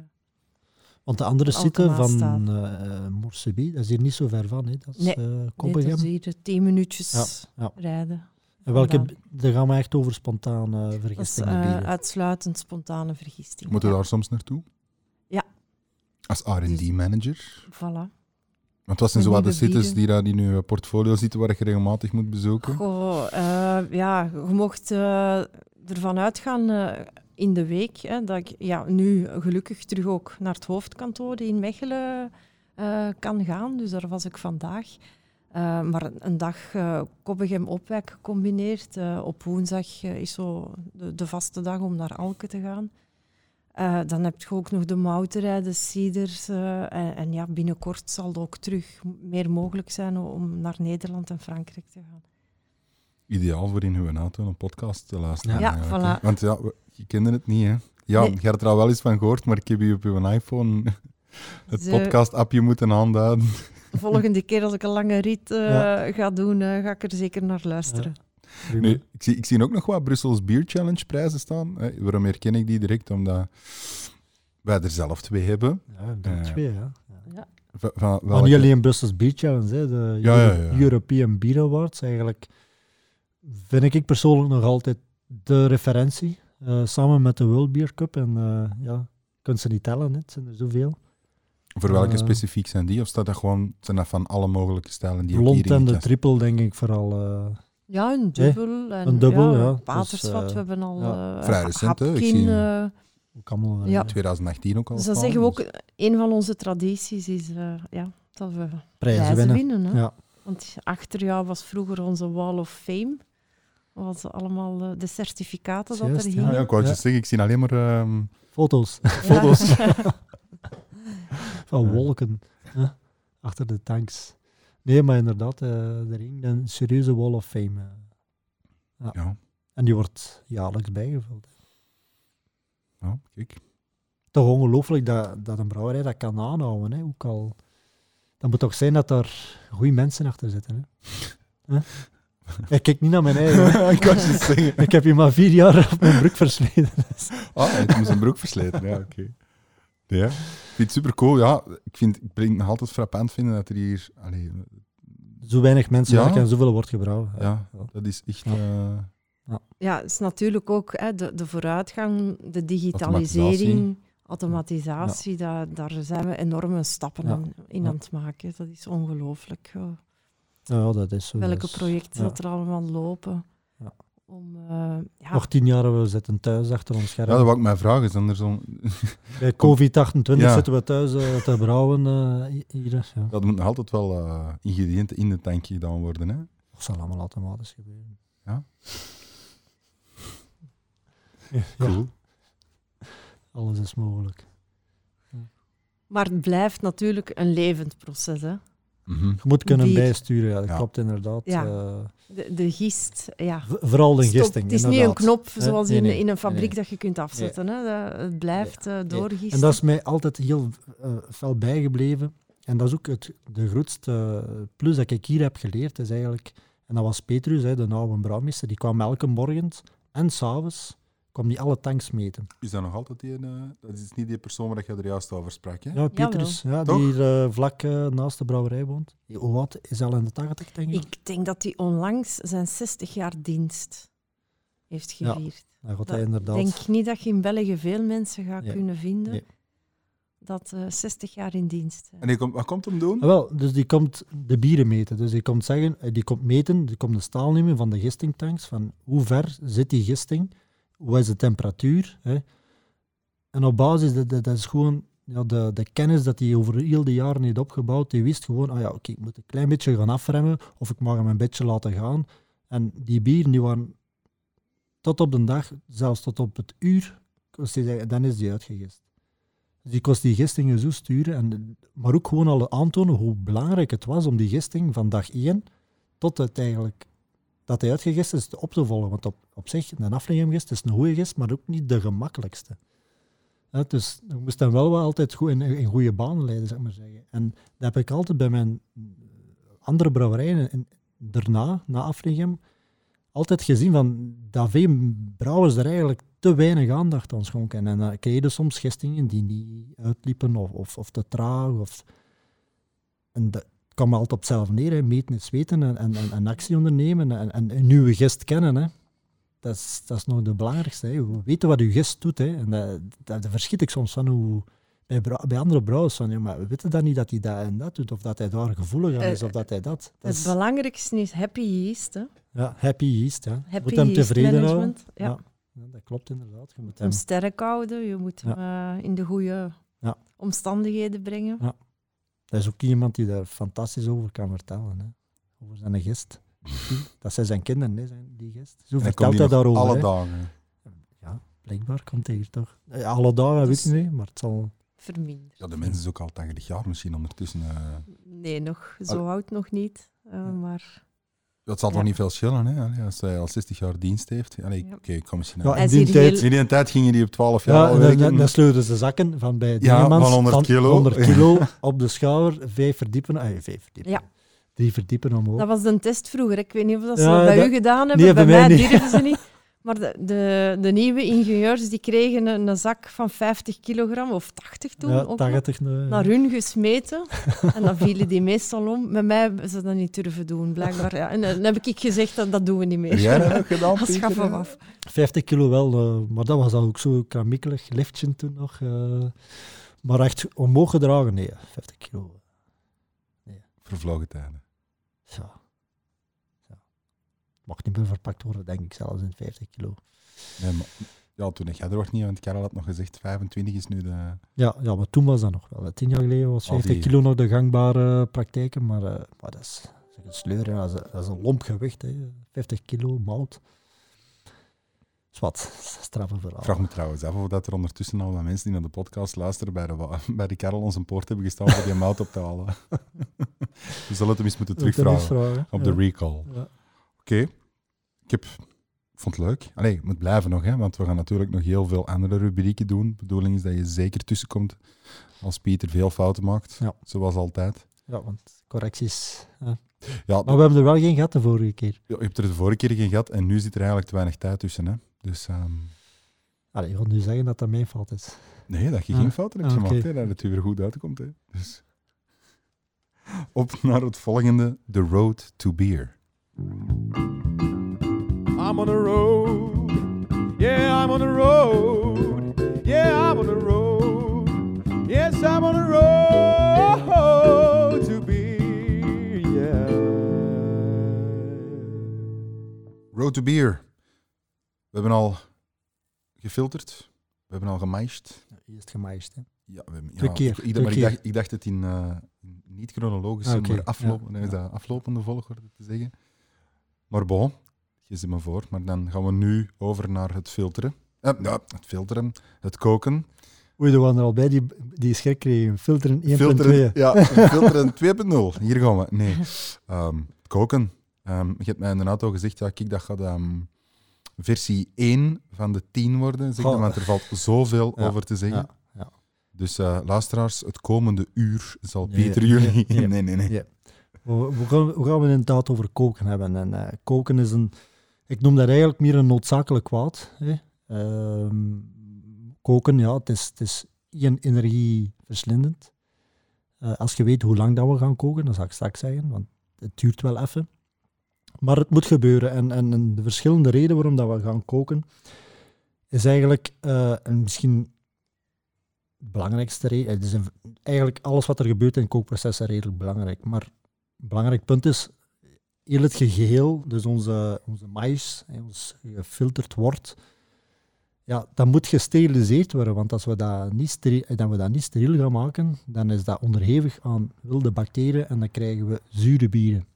Want de andere site van uh, Morseby, dat is hier niet zo ver van. Hè. Dat is Nee, eh nee, Koppigem. dat is hier tien minuutjes Ja, ja. rijden. en welke, daar gaan we echt over spontane Dat is vergistingen eh, uitsluitend spontane vergisting. Moeten we ja. daar soms naartoe? Ja. Als R&D-manager? Voilà. Want wat zijn zo wat de sites die daar in je portfolio zitten waar je regelmatig moet bezoeken? Goh, eh, ja, je mocht eh, ervan uitgaan eh, in de week hè, dat ik ja, nu gelukkig terug ook naar het hoofdkantoor in Mechelen eh, kan gaan. Dus daar was ik vandaag. Eh, maar een dag uh, Koppigem-Opwijk gecombineerd. Eh, op woensdag eh, is zo de, de vaste dag om naar Alken te gaan. Eh, dan heb je ook nog de mouterij, de ciders. eh, en, en ja, binnenkort zal het ook terug meer mogelijk zijn om naar Nederland en Frankrijk te gaan. Ideaal voor in uw auto een podcast te luisteren. Ja, voilà. Want ja, we- je kende het niet, hè? Ja, Nee. je hebt er al wel eens van gehoord, maar ik heb je op uw iPhone het Ze- podcast-appje moeten aanduiden. De volgende keer als ik een lange rit eh, Ja. ga doen, eh, ga ik er zeker naar luisteren. Nu, ik, zie, ik zie ook nog wat Brussels Beer Challenge prijzen staan. Hè. Waarom herken ik die direct? Omdat wij er zelf twee hebben. Ja, Eh, twee, ja. Ja. Va- Van, Maar welke- niet alleen Brussels Beer Challenge, hè, de Ja, ja, Euro- ja. European Beer Awards. Eigenlijk vind ik persoonlijk nog altijd de referentie. eh, samen met de World Beer Cup. En eh, ja, je kunt ze niet tellen, hè. het zijn er zoveel. Voor welke Eh, specifiek zijn die? Of staat dat gewoon zijn dat van alle mogelijke stijlen die Blond en de triple, denk ik vooral. eh, Ja, een dubbel. En, een dubbel, ja. Watersvat, Dus, eh, we hebben al ja. eh, Vrij recent, hè? Ik zie- ook allemaal, Ja. 2018 ook al. dus dat staan, zeggen we dus- ook, een van onze tradities is eh, ja, dat we prijzen prijzen winnen. winnen. hè. Ja. Want achter jou was vroeger onze Wall of Fame. Was allemaal eh, de certificaten dat er. Ja, hingen. ja, ik wou Ja. zeggen, ik zie alleen maar... ehm, Foto's foto's. van wolken hè, achter de tanks. Nee, maar inderdaad, eh er hing een serieuze Wall of Fame. eh. ja, En die wordt jaarlijks bijgevuld. ja, kijk. Toch ongelooflijk dat, dat een brouwerij dat kan aanhouden. Hè? Ook al, dat moet toch zijn dat daar goede mensen achter zitten. Hè? Hè? Ik kijk niet naar mijn eigen. ik kan je zeggen. Ik heb hier maar vier jaar op mijn broek versleten. Ah, hij heeft zijn broek versleten. Ja, oké. Ja, ik vind het super cool. Ja, ik vind ik ben het nog altijd frappant vinden dat er hier... Allee, Zo weinig mensen Ja. werken en zoveel wordt gebrouwen. ja, dat is echt... Ja. eh, Ja, het is natuurlijk ook hè, de, de vooruitgang, de digitalisering, automatisatie. daar, daar zijn we enorme stappen Ja. in, in Ja. aan het maken. Dat is ongelooflijk. Ja. Ja, dat is zo. Welke dat projecten ja. dat er allemaal lopen. Ja. Om, eh, ja, Nog tien jaar, we zitten thuis achter ons scherm. ja, dat wou ik mij vragen. Is dan er zo'n... Bij COVID-28 Ja. zitten we thuis eh, te brouwen eh, hier. Ja. Ja, er moeten nog altijd wel eh, ingrediënten in de tank gedaan worden. Hè? Dat zal allemaal automatisch gebeuren. Ja. Ja, Cool. alles is mogelijk. Maar het blijft natuurlijk een levend proces. Hè. Mhm. Je moet kunnen bijsturen, ja, dat Ja. klopt inderdaad. Ja. eh, De, de gist, ja. vooral de Stop. gisting. Het is niet een knop zoals Nee, in, nee. in een fabriek Nee. dat je kunt afzetten. Hè. Dat- het blijft eh, doorgisten. En dat is mij altijd heel eh, fel bijgebleven. En dat is ook het, de grootste plus dat ik hier heb geleerd, is eigenlijk... En dat was Petrus, hè, de oude brouwmeester, die kwam elke morgen en s'avonds kwam die alle tanks meten. Is dat nog altijd die... eh, dat is niet die persoon waar je er juist over sprak, hè? Ja, Petrus, ja, Toch? die hier eh, vlak eh, naast de brouwerij woont. Hoe wat is al in de 80, denk ik? Ik denk dat hij onlangs zijn 60 jaar dienst heeft Ja, gevierd. Dan gaat Dat hij inderdaad... Ik denk niet dat je in België veel mensen gaat kunnen vinden Nee. dat eh 60 jaar in dienst. En die komt, wat komt hem doen? Ah, wel, dus die komt de bieren meten. Dus die komt zeggen, die komt meten, die komt de staal nemen van de gistingtanks, van hoe ver zit die gisting, hoe is de temperatuur. Hè. En op basis, dat, dat, is gewoon ja, de, de kennis dat hij over heel de jaren heeft opgebouwd, die wist gewoon, ah ja, oké, ik moet een klein beetje gaan afremmen, of ik mag hem een beetje laten gaan. En die bieren, die waren tot op de dag, zelfs tot op het uur, dan is die uitgegist. Dus die kost die gistingen zo sturen, en, maar ook gewoon al aantonen hoe belangrijk het was om die gisting van dag 1 tot het eigenlijk dat hij uitgegist is op te volgen. Want op, op zich, een afleggingsgist is een goede gist, maar ook niet de gemakkelijkste. Dus je moest hem wel wel altijd goed in, in goede banen leiden, zeg maar zeggen. En dat heb ik altijd bij mijn andere brouwerijen en daarna, na Afligem, altijd gezien van dat veel brouwers er eigenlijk te weinig aandacht aan schonken. En dan kreeg je soms gistingen die niet uitliepen of, of, of te traag. Of... kwam altijd op hetzelfde neer, hè. meten is weten en, en, en, actie ondernemen en, en een nieuwe gist kennen. Hè. Dat, is, dat is nog het belangrijkste. Hè. We weten wat uw gist doet. Hè. En dat, dat, daar verschiet ik soms van hoe, bij, bij andere brouwers van, ja, maar we weten dan niet dat hij dat en dat doet, of dat hij daar gevoelig aan is, Eh, of dat hij dat. dat Het belangrijkste is happy yeast. Hè. ja, happy yeast, ja. Je Happy moet hem tevreden houden. Ja. Ja. Dat klopt inderdaad. Je moet Hem hem, sterk houden, je moet hem eh, in de goede Ja. omstandigheden brengen. Ja. Dat is ook iemand die daar fantastisch over kan vertellen. Hè. Over zijn gist. dat zijn zijn kinderen, hè, zijn die gist. Zo vertelt hij daarover. Alle hè. dagen. Ja, blijkbaar komt hij hier toch. Ja, alle dagen, Dus- weet je niet, maar het zal... Verminderd. Ja, de mens is ook al 80 jaar misschien ondertussen. eh. Nee, nog, zo oud nog niet. eh, maar Dat zal Ja. toch niet veel schillen, hè? Allee, als hij al 60 jaar dienst heeft. Allee, Ja. Oké, ik kom misschien Ja, aan. Hij in die tijd... heel- In die tijd gingen die op 12 jaar Ja, al werken. dan, dan sleurden ze zakken van bij Ja, Dingemans van 100 kilo. 100 kilo op de schouder, vijf verdiepen. Ah, vijf verdiepen. Ja. Drie verdiepen omhoog. dat was een test vroeger. Ik weet niet of dat ze Ja, dat bij dat- u gedaan hebben. Nee, bij, bij mij mij niet. durven ze niet. Maar de, de, de nieuwe ingenieurs die kregen een, een zak van 50 kilogram of 80 toen ja, ook nog, 80 nu, ja. naar hun gesmeten. en dan vielen die meestal om. Met mij hebben ze dat niet durven doen, blijkbaar. Ja. En dan heb ik gezegd, dat, dat doen we niet meer. jij dat gedaan, schaffen we af. 50 kilo wel, eh, maar dat was al ook zo kramiekelig. Liftje toen nog. eh, maar echt omhoog gedragen, nee. 50 kilo. Vervlogen tijden. Ja. ja. Mag niet meer verpakt worden, denk ik zelfs in 50 kilo. Nee, maar, ja, toen ik jij er nog niet, want Karel had nog gezegd 25 is nu de... Ja, ja, maar toen was dat nog wel. Tien jaar geleden was Al 50 die- kilo nog de gangbare praktijken, maar, eh, maar dat is, een sleur, dat, is, dat is een lomp gewicht. Hè. 50 kilo mout. Zwat, straffe verhaal. Ik vraag me trouwens af of dat er ondertussen al wat mensen die naar de podcast luisteren bij de, bij de Karel onze poort hebben gestaan voor die mout op te halen. We zullen het hem eens moeten er terugvragen vragen. op de recall. Ja. Oké. Ik heb... ik vond het leuk. Allee, het moet blijven nog, hè, want we gaan natuurlijk nog heel veel andere rubrieken doen. De bedoeling is dat je zeker tussenkomt als Pieter veel fouten maakt, Ja. zoals altijd. Ja, want correcties. Ja. Ja, Maar we hebben er wel geen gehad de vorige keer. je hebt er de vorige keer geen gehad en nu zit er eigenlijk te weinig tijd tussen. Hè. Dus ehm, Allee, je gaat nu zeggen dat dat mijn fout is. nee, dat je Ah, geen fouten hebt ah, gemaakt, hè, dat het weer goed uitkomt. Hè. Dus. Op naar het volgende, The Road to Beer. I'm on the road. Yeah, I'm on the road. Yeah, I'm on the road. Yes, I'm on the road to be. Yeah. Road to Beer. We hebben al gefilterd, we hebben al gemaischt. Eerst gemaischt. Hè. Ja, we hebben, Twee ja, keer, ik, maar ik dacht, ik dacht het in eh, in niet chronologische, Ah, maar afloop, ja, nee, is ja. dat aflopende volgorde te zeggen. Maar bon, je zit me voor. Maar dan gaan we nu over naar het filteren. Eh, ja, het filteren, het koken. Oei, er waren er al bij die, die schrik kregen. Filteren 1.2. Filteren, ja, filteren 2.0. Hier gaan we. Nee, Ehm, koken. Ehm, je hebt mij in de auto gezegd, ja, kijk, dat gaat ehm, versie 1 van de 10 worden. Zeg, Goh. want er valt zoveel Ja, over te zeggen. ja, ja. Dus eh, luisteraars, het komende uur zal Pieter nee, jullie... nee. Nee, nee, nee. We, gaan, we het inderdaad over koken hebben. En eh, koken is een, ik noem dat eigenlijk meer een noodzakelijk kwaad. Hè. Ehm, koken, ja, het is, het is energieverslindend. Eh, als je weet hoe lang dat we gaan koken, dat zal ik straks zeggen, want het duurt wel even. Maar het moet gebeuren. En, en, de verschillende redenen waarom dat we gaan koken, is eigenlijk, eh, en misschien belangrijkste reden, het is eigenlijk alles wat er gebeurt in het kookproces is redelijk belangrijk. Maar belangrijk punt is, heel het geheel, dus onze, onze mais, ons gefilterd wordt, ja, dat moet gesteriliseerd worden. Want als we dat niet, steri- eh, dat we dat niet steriel gaan maken, dan is dat onderhevig aan wilde bacteriën en dan krijgen we zure bieren.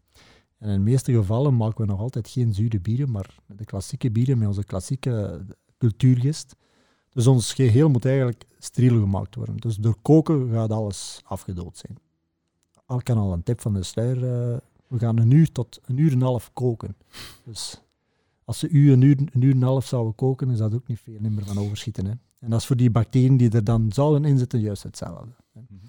En in de meeste gevallen maken we nog altijd geen zure bieren, maar de klassieke bieren met onze klassieke cultuurgist. Dus ons geheel moet eigenlijk steriel gemaakt worden. Dus door koken gaat alles afgedood zijn. Al kan al een tip van de sluier. eh, we gaan een uur tot een uur en een half koken. Dus als ze u een uur, een uur en een half zouden koken, is dat ook niet veel meer van overschieten. Hè. En dat is voor die bacteriën die er dan zouden in zitten juist hetzelfde. Hè. Mhm.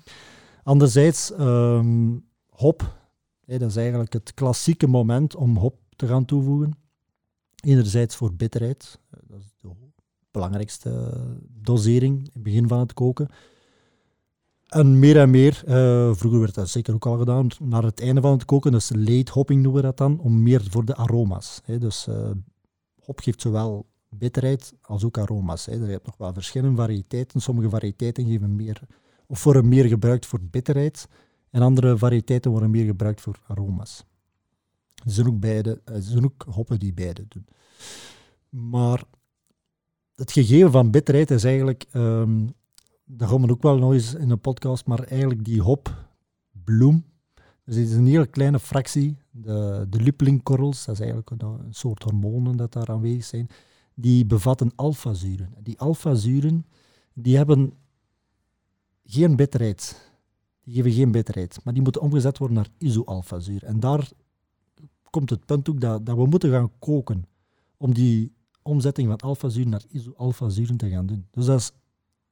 Anderzijds, ehm, hop Hè, dat is eigenlijk het klassieke moment om hop te gaan toevoegen. Enerzijds voor bitterheid, eh, dat is de belangrijkste dosering in het begin van het koken. En meer en meer, eh, vroeger werd dat zeker ook al gedaan, naar het einde van het koken, dus late hopping noemen we dat dan, om meer voor de aroma's. Hè. Dus eh, hop geeft zowel bitterheid als ook aroma's. Hè. Je hebt nog wel verschillende variëteiten. Sommige variëteiten geven meer, of worden meer gebruikt voor bitterheid, en andere variëteiten worden meer gebruikt voor aroma's. Er zijn ook, beide, er zijn ook hoppen die beide doen. Maar het gegeven van bitterheid is eigenlijk, um, dat gaan we ook wel nog eens in een podcast, maar eigenlijk die hopbloem, dus het is een hele kleine fractie, de, de lupulingkorrels, dat is eigenlijk een, soort hormonen dat daar aanwezig zijn, die bevatten alfazuren. Die alfazuren die hebben geen bitterheid. Die geven geen bitterheid, maar die moeten omgezet worden naar isoalfazuur. En daar komt het punt ook dat, dat we moeten gaan koken om die omzetting van alfazuur naar isoalfazuren te gaan doen. Dus dat is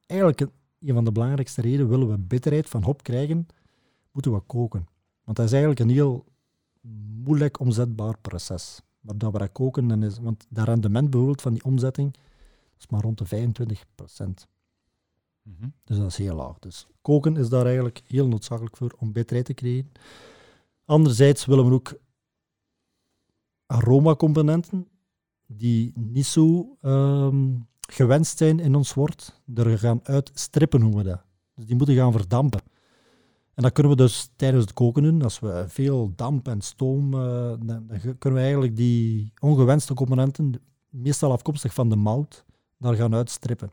eigenlijk een, een van de belangrijkste redenen. Willen we bitterheid van hop krijgen, moeten we koken. Want dat is eigenlijk een heel moeilijk omzetbaar proces. Maar dat we dat koken, dan is, want dat rendement bijvoorbeeld van die omzetting is maar rond de 25 procent. Mhm. Dus dat is heel laag. Dus koken is daar eigenlijk heel noodzakelijk voor om bitterheid te creëren. Anderzijds willen we ook aromacomponenten die niet zo um, gewenst zijn in ons wort, er gaan uitstrippen, noemen we dat. Dus die moeten gaan verdampen. En dat kunnen we dus tijdens het koken doen. Als we veel damp en stoom, uh, dan, kunnen we eigenlijk die ongewenste componenten, meestal afkomstig van de mout, daar gaan uitstrippen.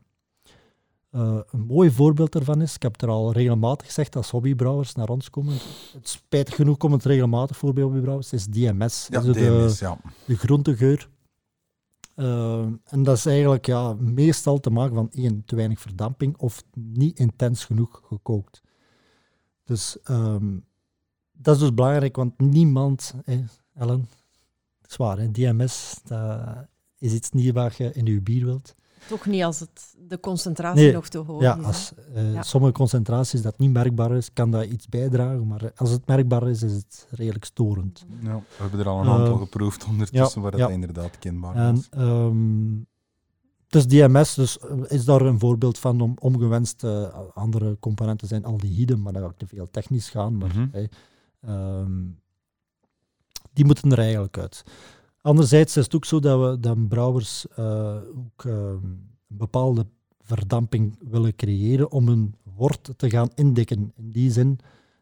Uh, een mooi voorbeeld daarvan is, ik heb het er al regelmatig gezegd als hobbybrouwers naar ons komen. Het spijtig genoeg komt het regelmatig voor bij hobbybrouwers, is DMS. Ja, DMS, de, ja. de groentegeur. Uh, en dat is eigenlijk ja, meestal te maken van één, te weinig verdamping of niet intens genoeg gekookt. Dus um, dat is dus belangrijk, want niemand, eh, Ellen, zwaar, hè, DMS, dat is iets niet wat je in je bier wilt. Toch niet als het, de concentratie nog te hoog ja, is. Als uh, sommige concentraties dat niet merkbaar is, kan dat iets bijdragen. Maar als het merkbaar is, is het redelijk storend. Ja, we hebben er al een aantal uh, geproefd ondertussen ja, waar het inderdaad kenbaar en, is. Um, dus DMS dus, is daar een voorbeeld van om ongewenst uh, andere componenten zijn aldehyden, maar dat ga ik te veel technisch gaan. Maar, mm -hmm. hey, um, die moeten er eigenlijk uit. Anderzijds is het ook zo dat we dat brouwers uh, ook uh, een bepaalde verdamping willen creëren om een wort te gaan indikken. In die zin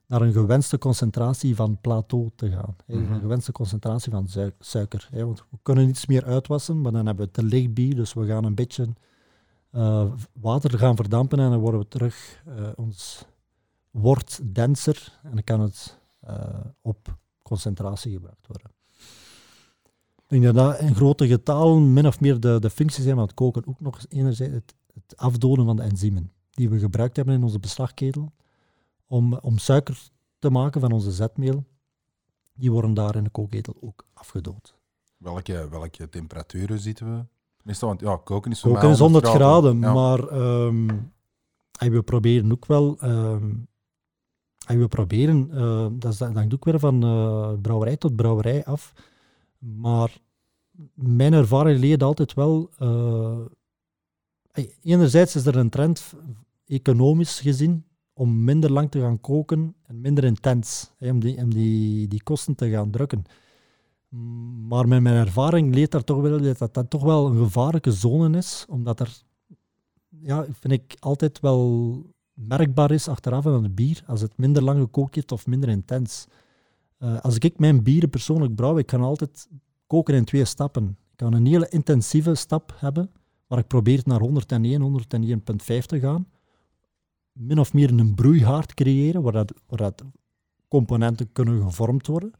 naar een gewenste concentratie van plateau te gaan. Mm -hmm. Een gewenste concentratie van suiker. Hè. Want we kunnen iets meer uitwassen, maar dan hebben we te licht bier, dus we gaan een beetje uh, water gaan verdampen en dan worden we terug, ons wort denser en dan kan het op concentratie gebruikt worden. Ik denk dat dat in grote getalen min of meer de, de functie zijn van het koken. Ook nog eens enerzijds het, het afdoden van de enzymen die we gebruikt hebben in onze beslagketel om, om suiker te maken van onze zetmeel. Die worden daar in de kookketel ook afgedood. Welke, welke temperaturen zitten we? Meestal, want ja, koken is, koken is 100 graden, graden ja. maar um, we proberen ook wel... Um, we proberen, uh, dat, is, dat hangt ook weer van uh, brouwerij tot brouwerij af maar mijn ervaring leert altijd wel. Uh, enerzijds is er een trend, economisch gezien, om minder lang te gaan koken en minder intens, om, die, om die, die kosten te gaan drukken. Maar met mijn ervaring leert daar toch wel dat dat toch wel een gevaarlijke zone is, omdat er, ja, vind ik altijd wel merkbaar is achteraf aan het bier, als het minder lang gekookt heeft of minder intens. Uh, als ik mijn bieren persoonlijk brouw, ik kan altijd koken in twee stappen. Ik kan een hele intensieve stap hebben, waar ik probeer naar 101, 101,5 te gaan. Min of meer een broeihaard creëren, waar, dat, dat componenten kunnen gevormd worden.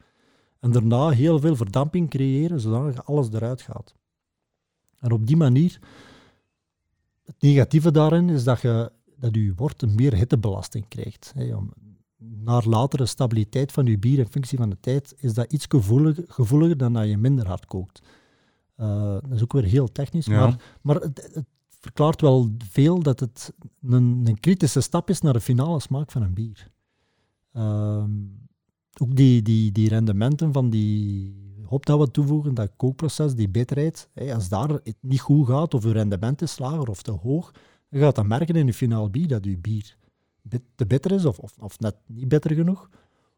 En daarna heel veel verdamping creëren, zodat alles eruit gaat. En op die manier, het negatieve daarin is dat je, dat je wort meer hittebelasting krijgt. Naar latere stabiliteit van je bier in functie van de tijd, is dat iets gevoeliger, gevoeliger dan dat je minder hard kookt. Uh, dat is ook weer heel technisch, ja. maar, maar het, het, verklaart wel veel dat het een, een, kritische stap is naar de finale smaak van een bier. Uh, ook die, die, die rendementen van die hop dat we toevoegen, dat kookproces, die bitterheid, als daar het niet goed gaat, of je rendement is lager of te hoog, dan gaat dat merken in je finaal bier dat je bier bit- te bitter is of, of, of net niet bitter genoeg.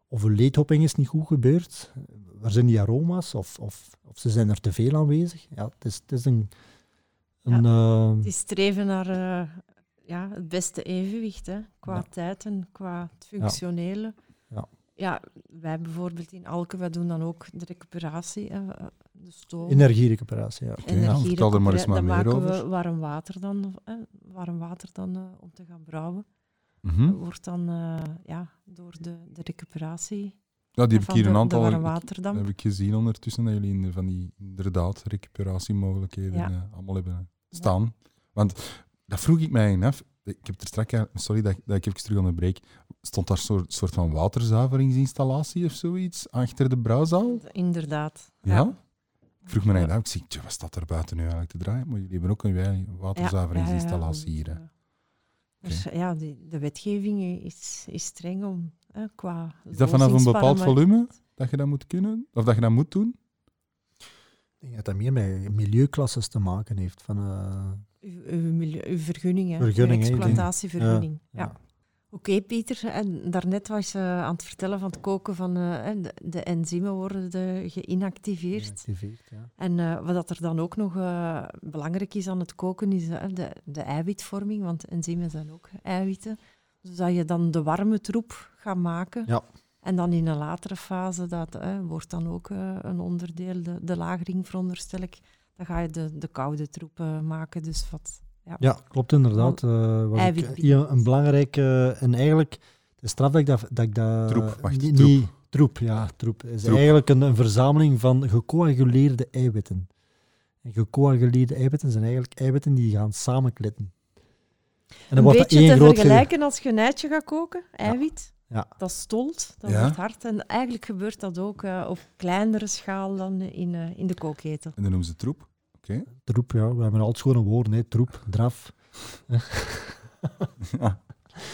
Of een leedhopping is niet goed gebeurd. Waar zijn die aroma's? Of, of, of ze zijn er te veel aanwezig. Ja, het is, het is een... een eh, Het is streven naar eh, ja, het beste evenwicht, hè, qua Ja. tijd en qua het functionele. Ja. Ja, wij bijvoorbeeld in Alke, wij doen dan ook de recuperatie, hè, eh, de stoom. energierecuperatie, ja. Oké, ja, vertel er maar eens maar dan meer maken over. we warm water dan, hè, warm water dan eh, om te gaan brouwen. Dat wordt dan eh, ja, door de, de recuperatie Ja, die heb ik hier een aantal heb ik gezien ondertussen, dat jullie in- van die inderdaad recuperatiemogelijkheden Ja. eh, allemaal hebben staan. Want dat vroeg ik mij af. Ik heb er straks, sorry dat, ik- dat ik even terug onderbreek. Stond daar een soort, soort van waterzuiveringsinstallatie of zoiets achter de brouwzaal? Inderdaad. Ja? Ik vroeg me eigenlijk af. Ik zie, tja, wat staat er buiten nu eigenlijk te draaien? Maar jullie hebben ook een waterzuiveringsinstallatie hier. Dus, ja, die, de wetgeving is, is streng om hè, qua. Is dat vanaf een bepaald volume dat je dat moet kunnen? Of dat je dat moet doen? Ik denk dat dat meer met milieuklasses te maken heeft. Van, eh, Uw, uw, milieu- uw vergunning, hè, exploitatievergunning. Ja. ja. Oké, Pieter. En daarnet was je aan het vertellen van het koken van eh, de, de enzymen worden de, geïnactiveerd. geactiveerd, ja. En eh, wat dat er dan ook nog eh, belangrijk is aan het koken, is de, de eiwitvorming, want enzymen zijn ook eiwitten. Dus dat je dan de warme troep gaat maken. Ja. En dan in een latere fase, dat wordt dan ook een onderdeel, de, de lagering veronderstel ik, dan ga je de, de koude troep maken. Dus wat, ja. Ja, klopt inderdaad. eh was ik, eiwitbier. hier een belangrijke... en eigenlijk, de straf dat ik dat... dat, ik dat Troep, wacht, niet, troep. ja, troep. is Troep. eigenlijk een, een verzameling van gecoaguleerde eiwitten. En gecoaguleerde eiwitten zijn eigenlijk eiwitten die gaan samenklitten. En dan een wordt dat beetje één te groot ge- vergelijken als je een eitje gaat koken, eiwit. Ja. Dat stolt, dat Ja. wordt hard. En eigenlijk gebeurt dat ook eh, op kleinere schaal dan in, eh, in de kookketel. En dan noemen ze troep. Oké. Troep, ja. We hebben altijd gewoon een woord, hè. Troep, draf. Ja,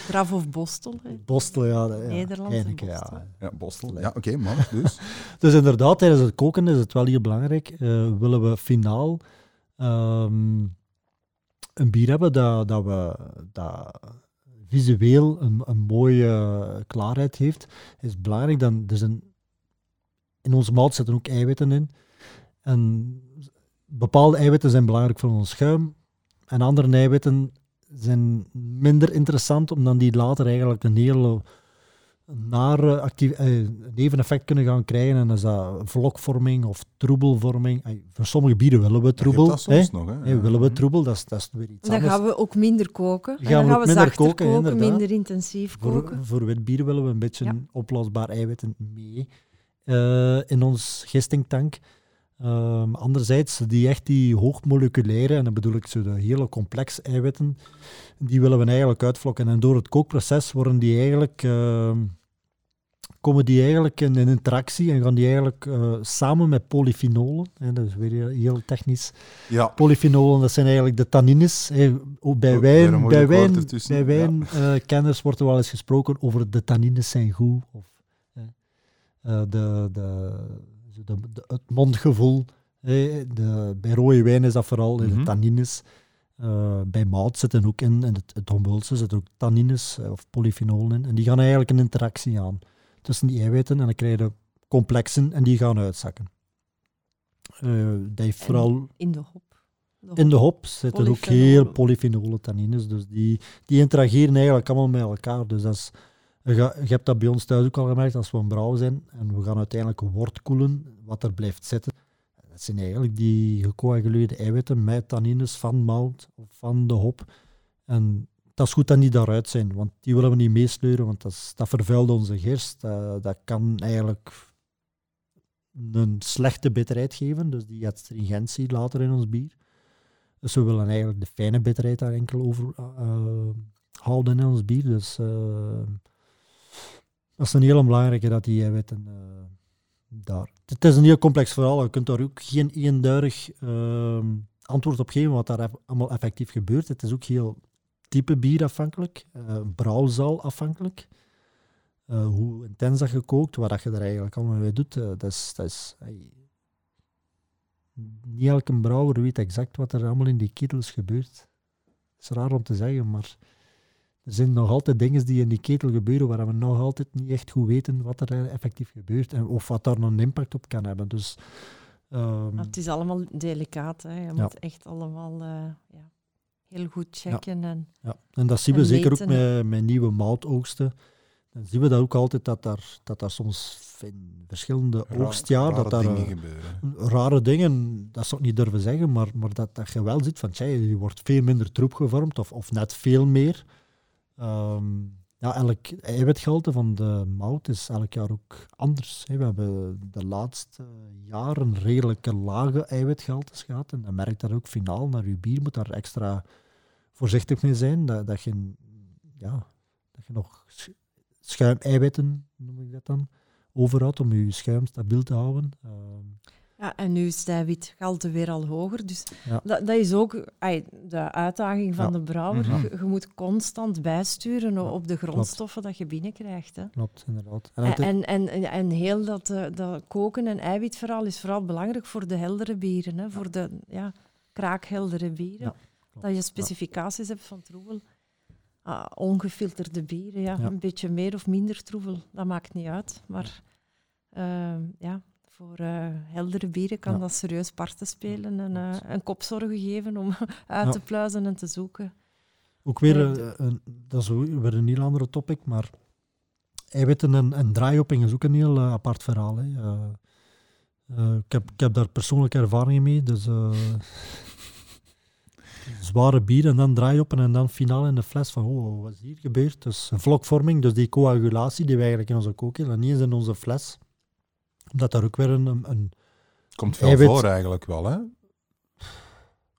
Draf of bostel. hè. Bostel, ja. ja. Nederlands en Heineken, Bostel. ja. ja Bostel. Ja, oké, man. Dus. Dus inderdaad, tijdens het koken is het wel hier belangrijk. eh, willen we finaal ehm, een bier hebben dat, dat, we, dat visueel een, een mooie klaarheid heeft, is het belangrijk. Dan, er zijn, in onze mout zitten ook eiwitten in. En bepaalde eiwitten zijn belangrijk voor ons schuim. En andere eiwitten zijn minder interessant, omdat die later eigenlijk een hele nare actief, eh, neveneffect kunnen gaan krijgen. En dat is dat vlokvorming of troebelvorming. Eh, voor sommige bieren willen we troebel. dat soms hè. nog, hè? Eh, willen we troebel, dat is, dat is weer iets Dan anders. gaan we ook minder koken. Gaan en dan we gaan ook we minder zachter koken, koken, inderdaad. minder intensief koken. Voor, voor wit bier willen we een beetje Ja. oplosbaar eiwitten mee eh, in ons gistingtank. Ehm, anderzijds, die echt die hoogmoleculaire, en dan bedoel ik zo de hele complexe eiwitten, die willen we eigenlijk uitvlokken. En door het kookproces worden die eigenlijk, ehm, komen die eigenlijk in, in interactie en gaan die eigenlijk eh, samen met polyfenolen, hè, dat is weer heel technisch, Ja. Polyfenolen, dat zijn eigenlijk de tannines. hè. Ook bij een wijn, bij wijn, bij ja. wijnkenners wordt er wel eens gesproken over de tannines zijn goed. Of, eh, de, de, de, de- het mondgevoel. hè. De, bij rode wijn is dat vooral Mhm. de tannines. Eh, bij mout zitten ook in, en het, het Hombolse zitten ook tannines eh, of polyfenolen in. En die gaan eigenlijk een interactie aan tussen die eiwitten en dan krijg je complexen en die gaan uitzakken. Eh, dat heeft vooral In de hop. De in de hop. zitten ook heel polyfenole tannines, dus die, die interageren eigenlijk allemaal met elkaar. Dus dat is, je, hebt dat bij ons thuis ook al gemerkt, als we een brouw zijn en we gaan uiteindelijk wortkoelen, wat er blijft zitten, dat zijn eigenlijk die gecoaguleerde eiwitten met tannines van mout of van de hop. En dat is goed dat die daaruit zijn, want die willen we niet meesleuren, want dat, vervuilt onze gerst. Dat, dat kan eigenlijk een slechte bitterheid geven, dus die astringentie later in ons bier. Dus we willen eigenlijk de fijne bitterheid daar enkel over eh, houden in ons bier. Dus eh, dat is een heel belangrijke dat die eiwitten eh, daar. Het is een heel complex verhaal. Je kunt daar ook geen eenduidig eh, antwoord op geven wat daar allemaal effectief gebeurt. Het is ook heel type bier afhankelijk, eh brouwzaal afhankelijk. eh, hoe intens dat je kookt, wat dat je er eigenlijk allemaal mee doet, eh, dat is... Dat is niet elke brouwer weet exact wat er allemaal in die ketels gebeurt. Het is raar om te zeggen, maar er zijn nog altijd dingen die in die ketel gebeuren waar we nog altijd niet echt goed weten wat er effectief gebeurt en of wat daar een impact op kan hebben. Dus, ehm, het is allemaal delicaat. Hè. Je Ja. moet echt allemaal eh, ja, heel goed checken. En, Ja, en dat zien we zeker ook met, met nieuwe moutoogsten. Dan zien we dat ook altijd, dat daar, dat daar soms in verschillende Ra- oogstjaar, rare dat daar dingen eh, gebeuren. rare dingen, dat zou ik niet durven zeggen, maar, maar dat, dat je wel ziet van, tja, er wordt veel minder troep gevormd, of, of net veel meer. Ehm, ja, elk eiwitgehalte van de mout is elk jaar ook anders. hè. We hebben de laatste jaren redelijke lage eiwitgehaltes gehad, en dan merkt dat ook finaal naar je bier, moet daar extra voorzichtig mee zijn, dat, dat, je, ja, dat je nog sch- schuimeiwitten, noem ik dat dan, overhoudt om je schuim stabiel te houden. Ehm, ja, en nu is de witgehalte weer al hoger. Dus Ja. dat, dat is ook de uitdaging van Ja. de brouwer. Mhm. je, je moet constant bijsturen op de grondstoffen dat je binnenkrijgt. Hè. Klopt, inderdaad. En En, en, en, en heel dat, eh, dat koken en eiwitverhaal is vooral belangrijk voor de heldere bieren. Hè, voor de ja, kraakheldere bieren. Dat je specificaties hebt van troebel. Ah, ongefilterde bieren, ja. Ja. Een beetje meer of minder troebel, dat maakt niet uit. Maar ja, voor eh, heldere bieren kan Ja. dat serieus parten spelen en eh, Klopt. een kopzorgen geven om uit Ja. te pluizen en te zoeken. Ook weer, Nee, eh, een, dat is weer een heel andere topic, maar eiwitten en, en draaihopping is ook een heel apart verhaal. Hè. Eh, eh, ik, heb, ik heb daar persoonlijke ervaringen mee, dus eh, zware bier en dan draaihoppen en dan finaal in de fles van oh, wat is hier gebeurd? Dus een vlokvorming, dus die coagulatie die we eigenlijk in onze kookeel en niet eens in onze fles. Omdat daar ook weer een, een, Komt veel eiwit- voor eigenlijk wel, hè?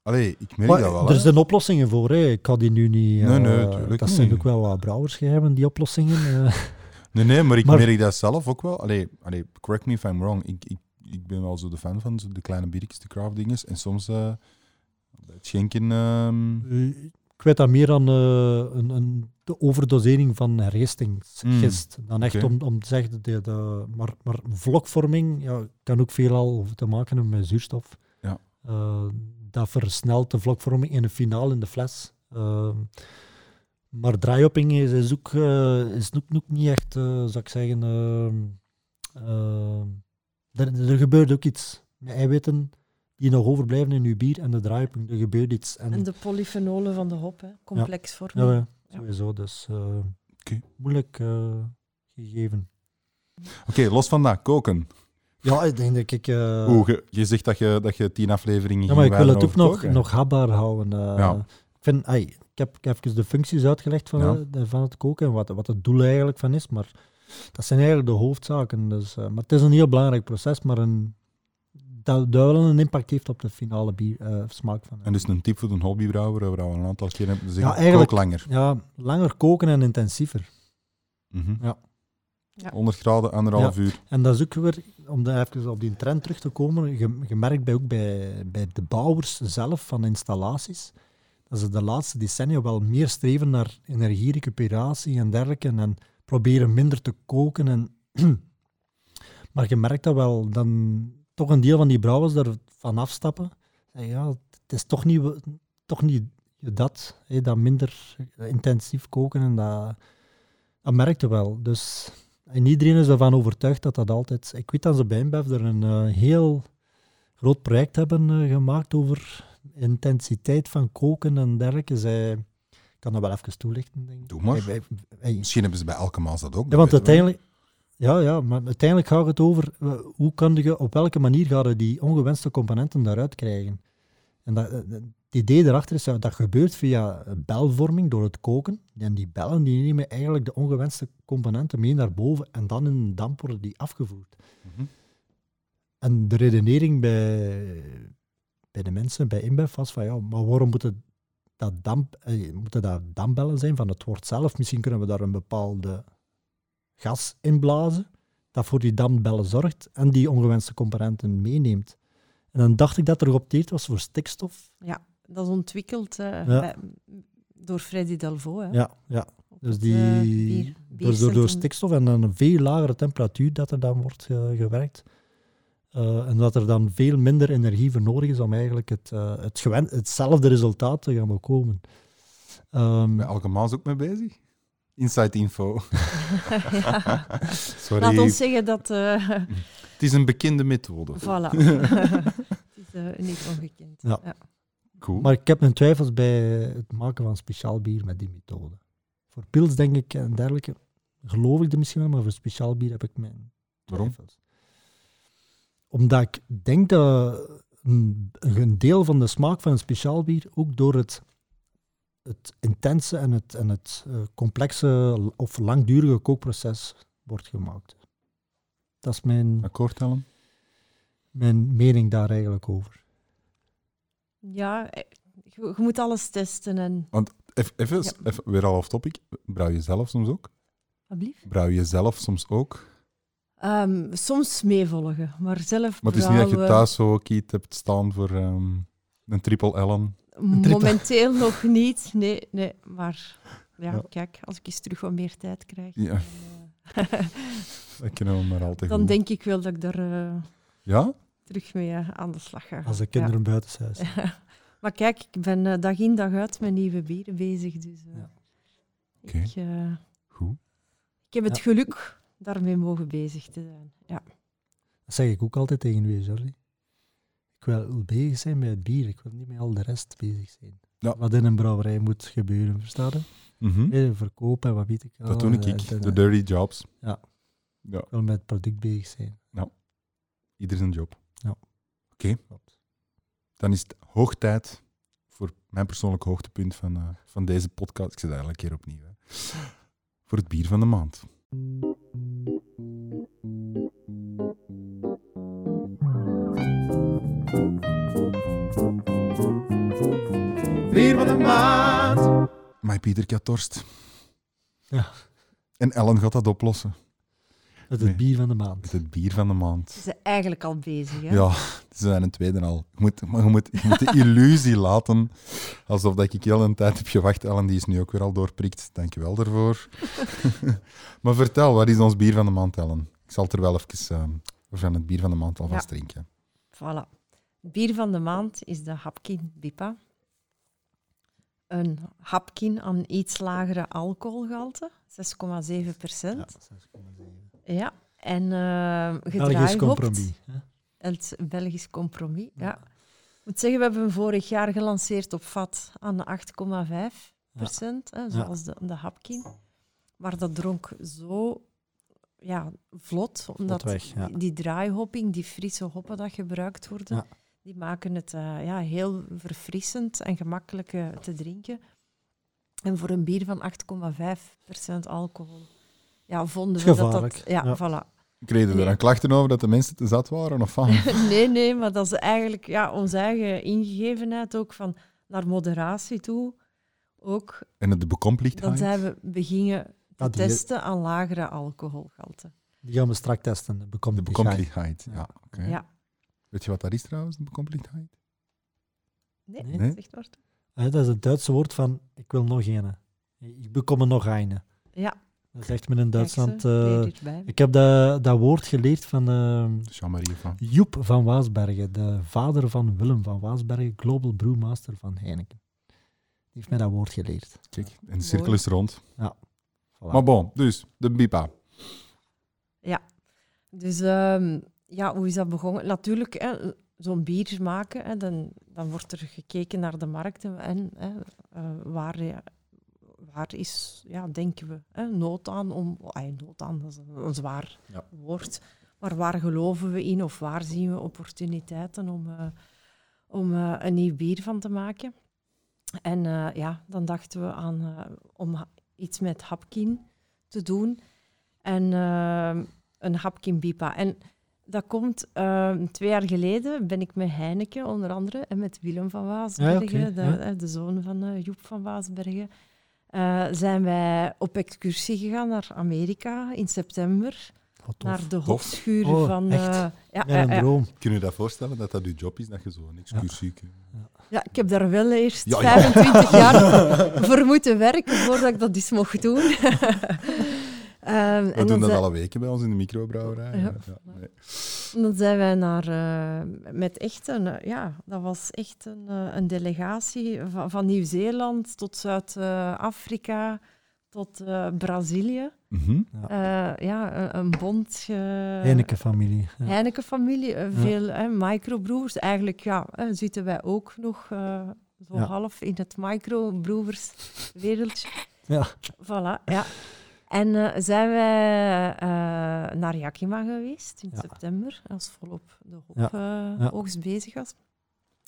Allee, ik merk Maar dat wel, er zijn oplossingen voor. Hè. Ik had die nu niet. Nee, nee, eh, dat zijn niet. ook wel wat brouwersgeheimen, die oplossingen. eh. Nee, nee, maar ik Maar- merk dat zelf ook wel. Allee, allee, correct me if I'm wrong. Ik, ik, ik ben wel zo de fan van zo de kleine biertjes, de craft dinges. En soms eh, het schenken... ehm, Eh, ik weet dat meer aan eh, een, een, de overdosering van hergistingsgist. dan echt om, om te zeggen, de, de, maar, maar vlokvorming ja, kan ook veelal te maken hebben met zuurstof. Ja. Eh, dat versnelt de vlokvorming in de finale in de fles. Eh, maar draaihopping is, is, ook, eh, is ook, ook niet echt, eh, zou ik zeggen... er, er gebeurt ook iets met eiwitten die nog overblijven in uw bier en de draaihopping. Er gebeurt iets. En, En de polyfenolen van de hop, hè. complexvorming. ja, ja, Ja. Sowieso. Dus eh, moeilijk eh, gegeven. Oké, los van dat, koken. Ja, ik denk dat ik... Oeh, je, je zegt dat je, dat je tien afleveringen ja, maar ik wil het ook nog, nog hapbaar houden. Ja. Ik, vind, ai, ik, heb, even de functies uitgelegd van, Ja. de- van het koken en wat, wat het doel eigenlijk van is. Maar dat zijn eigenlijk de hoofdzaken. Dus, maar het is een heel belangrijk proces, maar een, dat, dat wel een impact heeft op de finale bier, eh, smaak van het En dus een tip voor een hobbybrouwer, waar we al een aantal keer hebben gezegd, Ja, kook langer. Ja, langer koken en intensiever. Mhm. Ja. Ja. 100 graden, anderhalf uur. En dat is ook weer, om daar even op die trend terug te komen, je, je merkt bij, ook bij, bij de bouwers zelf van installaties, dat ze de laatste decennia wel meer streven naar energierecuperatie en dergelijke en proberen minder te koken. En maar je merkt dat wel, dan toch een deel van die brouwers daarvan afstappen. Zeggen, ja, het is toch niet, toch niet dat, dat minder intensief koken en dat, dat merk je wel. Dus en iedereen is ervan overtuigd dat dat altijd... Ik weet dat ze bij InBev er een eh, heel groot project hebben eh, gemaakt over intensiteit van koken en dergelijke. Zij, ik kan dat wel even toelichten, denk ik. Doe maar. Misschien hebben ze bij elke maas dat ook. ja, want uiteindelijk... Ja, ja, maar uiteindelijk gaat het over eh, hoe kan je, op welke manier ga je die ongewenste componenten daaruit krijgen. En dat, eh, het idee daarachter is dat dat gebeurt via belvorming door het koken. En die bellen die nemen eigenlijk de ongewenste componenten mee naar boven en dan in een damp worden die afgevoerd. Mhm. En de redenering bij, bij de mensen bij InBev was van ja, maar waarom moet het dat, damp, eh, moeten dat dampbellen zijn van het woord zelf? Misschien kunnen we daar een bepaalde gas inblazen dat voor die dampbellen zorgt en die ongewenste componenten meeneemt. En dan dacht ik dat er geopteerd was voor stikstof. Dat is ontwikkeld eh, Ja. bij- door Freddy Delvaux. Hè, Ja, ja. op dus het, die eh, bier- door, door, stikstof en dan een veel lagere temperatuur dat er dan wordt eh, gewerkt. Eh, en dat er dan veel minder energie voor nodig is om eigenlijk het, het gewen- hetzelfde resultaat te gaan bekomen. Ehm, Ben Elke Maas ook mee bezig? Inside info. ja. Sorry. Laat ons zeggen dat... eh Het is een bekende methode. voilà. het is eh, niet ongekend. Ja. Ja. Cool. Maar ik heb mijn twijfels bij het maken van speciaal bier met die methode. Voor pils denk ik en dergelijke geloof ik er misschien wel, maar voor speciaal bier heb ik mijn Waarom? twijfels. Omdat ik denk dat een, een deel van de smaak van een speciaal bier ook door het, het intense en het, en het eh, complexe of langdurige kookproces wordt gemaakt. Dat is mijn, Akkoord, Ellen? mijn mening daar eigenlijk over. Ja, eh, je, je moet alles testen en... Even, even, Ja. even weer al off topic. Brouw je zelf soms ook? Alblieft. Brouw je zelf soms ook? Ehm, soms meevolgen, maar zelf Maar het is niet dat je thuis zo ook iets hebt staan voor ehm, een triple Ellen. Momenteel nog niet, nee, nee. Maar ja, Ja. kijk, als ik eens terug wat meer tijd krijg, Ja. dan, eh, Dat kunnen we maar altijd dan goed. denk ik wel dat ik daar eh, Ja? terug mee eh, aan de slag ga. Als de Ja. kinderen buitenshuis. Maar kijk, ik ben dag in dag uit met nieuwe bieren bezig. Dus Ja. Oké. ik, eh, Goed. ik heb het geluk daarmee mogen bezig te zijn. Ja. Dat zeg ik ook altijd tegen u, Jordi. Wil bezig zijn met het bier, ik wil niet met al de rest bezig zijn. Ja. Wat in een brouwerij moet gebeuren, verstaan je? Mhm. Eh, Verkopen en wat weet ik wel. Dat doe ik. en- en- De dirty jobs. Ja. Ja, Ik wil met het product bezig zijn. ieder zijn job. Ja. Oké. Dan is het hoog tijd voor mijn persoonlijk hoogtepunt van, eh, van deze podcast. Ik zet dat elke keer opnieuw. Hè. Voor het bier van de maand. Bier van de maand. Maar Pieter, dorst. Ja. En Ellen gaat dat oplossen. Met het Nee. bier van de maand. Met het bier van de maand. Ze zijn eigenlijk al bezig. Hè? Ja, ze zijn een tweede al. Je moet, maar je moet, je moet de illusie laten. Alsof dat ik heel een tijd heb gewacht. Ellen, die is nu ook weer al doorprikt. Dank je wel daarvoor. maar vertel, wat is ons bier van de maand, Ellen? Ik zal er wel even ehm, van het bier van de maand alvast drinken. Voilà. Het bier van de maand is de Hapkin Bipa. Een Hapkin aan iets lagere alcoholgehalte, 6,7 procent. Ja, en uh, Belgisch compromis. hè? Het Belgisch compromis, ja. Ik moet zeggen, we hebben hem vorig jaar gelanceerd op vat aan 8,5 procent, hè, zoals de, de Hapkin. Maar dat dronk zo ja, vlot, omdat weg, ja. die, die draaihopping, die frisse hoppen dat gebruikt worden, Ja. Die maken het uh, ja, heel verfrissend en gemakkelijk uh, te drinken. En voor een bier van 8,5% alcohol ja, vonden we dat dat... Ja, ja. voilà. Kregen er dan klachten over dat de mensen te zat waren? Of van? nee, nee, maar dat is eigenlijk ja, onze eigen ingegevenheid ook van naar moderatie toe. Ook, En het de bekomplichtheid? dan zijn we beginnen te Ah, testen aan lagere alcoholgehalte. Die gaan we straks testen. De bekomt De bekomplichtheid, ja. oké. Ja. Weet je wat dat is trouwens, de bekomplichtheid? Nee, Nee. Nee? zeg maar. Eh, Dat is het Duitse woord van ik wil nog een. Ik bekom er nog een. Ja, Dat zegt men in Duitsland. ze, eh, ik heb dat, dat woord geleerd van ehm, Jean-Marie van. Joep van Waasbergen, de vader van Willem van Waasbergen, Global Brewmaster van Heineken. Die heeft mij dat woord geleerd. Kijk, en de cirkel is rond. Voilà. Maar bon, dus, de BIPA. Dus ehm, ja, hoe is dat begonnen? Natuurlijk, hè, zo'n bier maken, hè, dan, dan wordt er gekeken naar de markten en hè, eh, waar, ja, waar is, ja, denken we, hè, nood aan om... Ay, nood aan, dat is een, zwaar Ja. woord. Maar waar geloven we in of waar zien we opportuniteiten om, eh, om eh, een nieuw bier van te maken? En ja, dan dachten we aan om iets met Hapkin te doen. En een Hapkin Bipa. En dat komt eh, twee jaar geleden, ben ik met Heineken onder andere en met Willem van Waasbergen, Ja, de, ja. eh, de zoon van eh, Joep van Waasbergen, eh, zijn wij op excursie gegaan naar Amerika in september. Wat tof. Naar de hopschuur Oh, van... eh, ja, Ja, ja, een ja. droom. Kun je dat voorstellen, dat dat je job is, dat je zo een excursie... Ja, ik heb daar wel eerst Ja, ja. 25 jaar voor moeten werken voordat ik dat eens mocht doen. Ehm, We en doen dat alle weken bij ons in de microbrouwerij. Ja, nee. En Dan zijn wij naar, eh, met echt een, eh, ja, dat was echt een, eh, een delegatie van, van Nieuw-Zeeland tot Zuid-Afrika tot eh, Brazilië. Mhm. Eh, ja, een, een bond. Heineken-familie. Ja. Heineken-familie, veel eh, microbroers. Eigenlijk ja, zitten wij ook nog eh, zo Ja. half in het microbroers-wereldje. Ja. Voilà, ja. En eh, zijn wij eh, naar Yakima geweest in Ja. september, als volop de hop Ja. eh, Ja. oogst bezig was.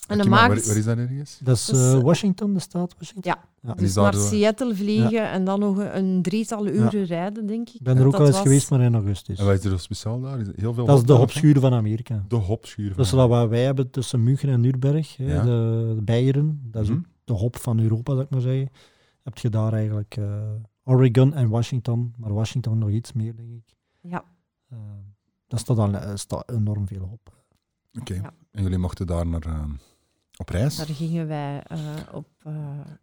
En een maar, waar, waar is dat ergens? Dat is Dus, Washington, de staat Washington. Ja, Ja. Dus naar de- Seattle vliegen en dan nog een, een drietal uren rijden, denk ik. Ik ben er ook al eens was- geweest, maar in augustus. En wat is er speciaal daar? Is heel veel Dat is de hopschuur van Amerika. De hopschuur. Dat is wat wij hebben tussen München en Nürnberg. De, de Beieren, dat is Mhm. de hop van Europa, zou ik maar zeggen. Heb je daar eigenlijk eh, Oregon en Washington, maar Washington nog iets meer, denk ik. Ja, Eh, dat staat, al, eh, staat enorm veel op. Oké. Ja. En jullie mochten daar naar, eh, op reis? daar gingen wij eh, op... eh,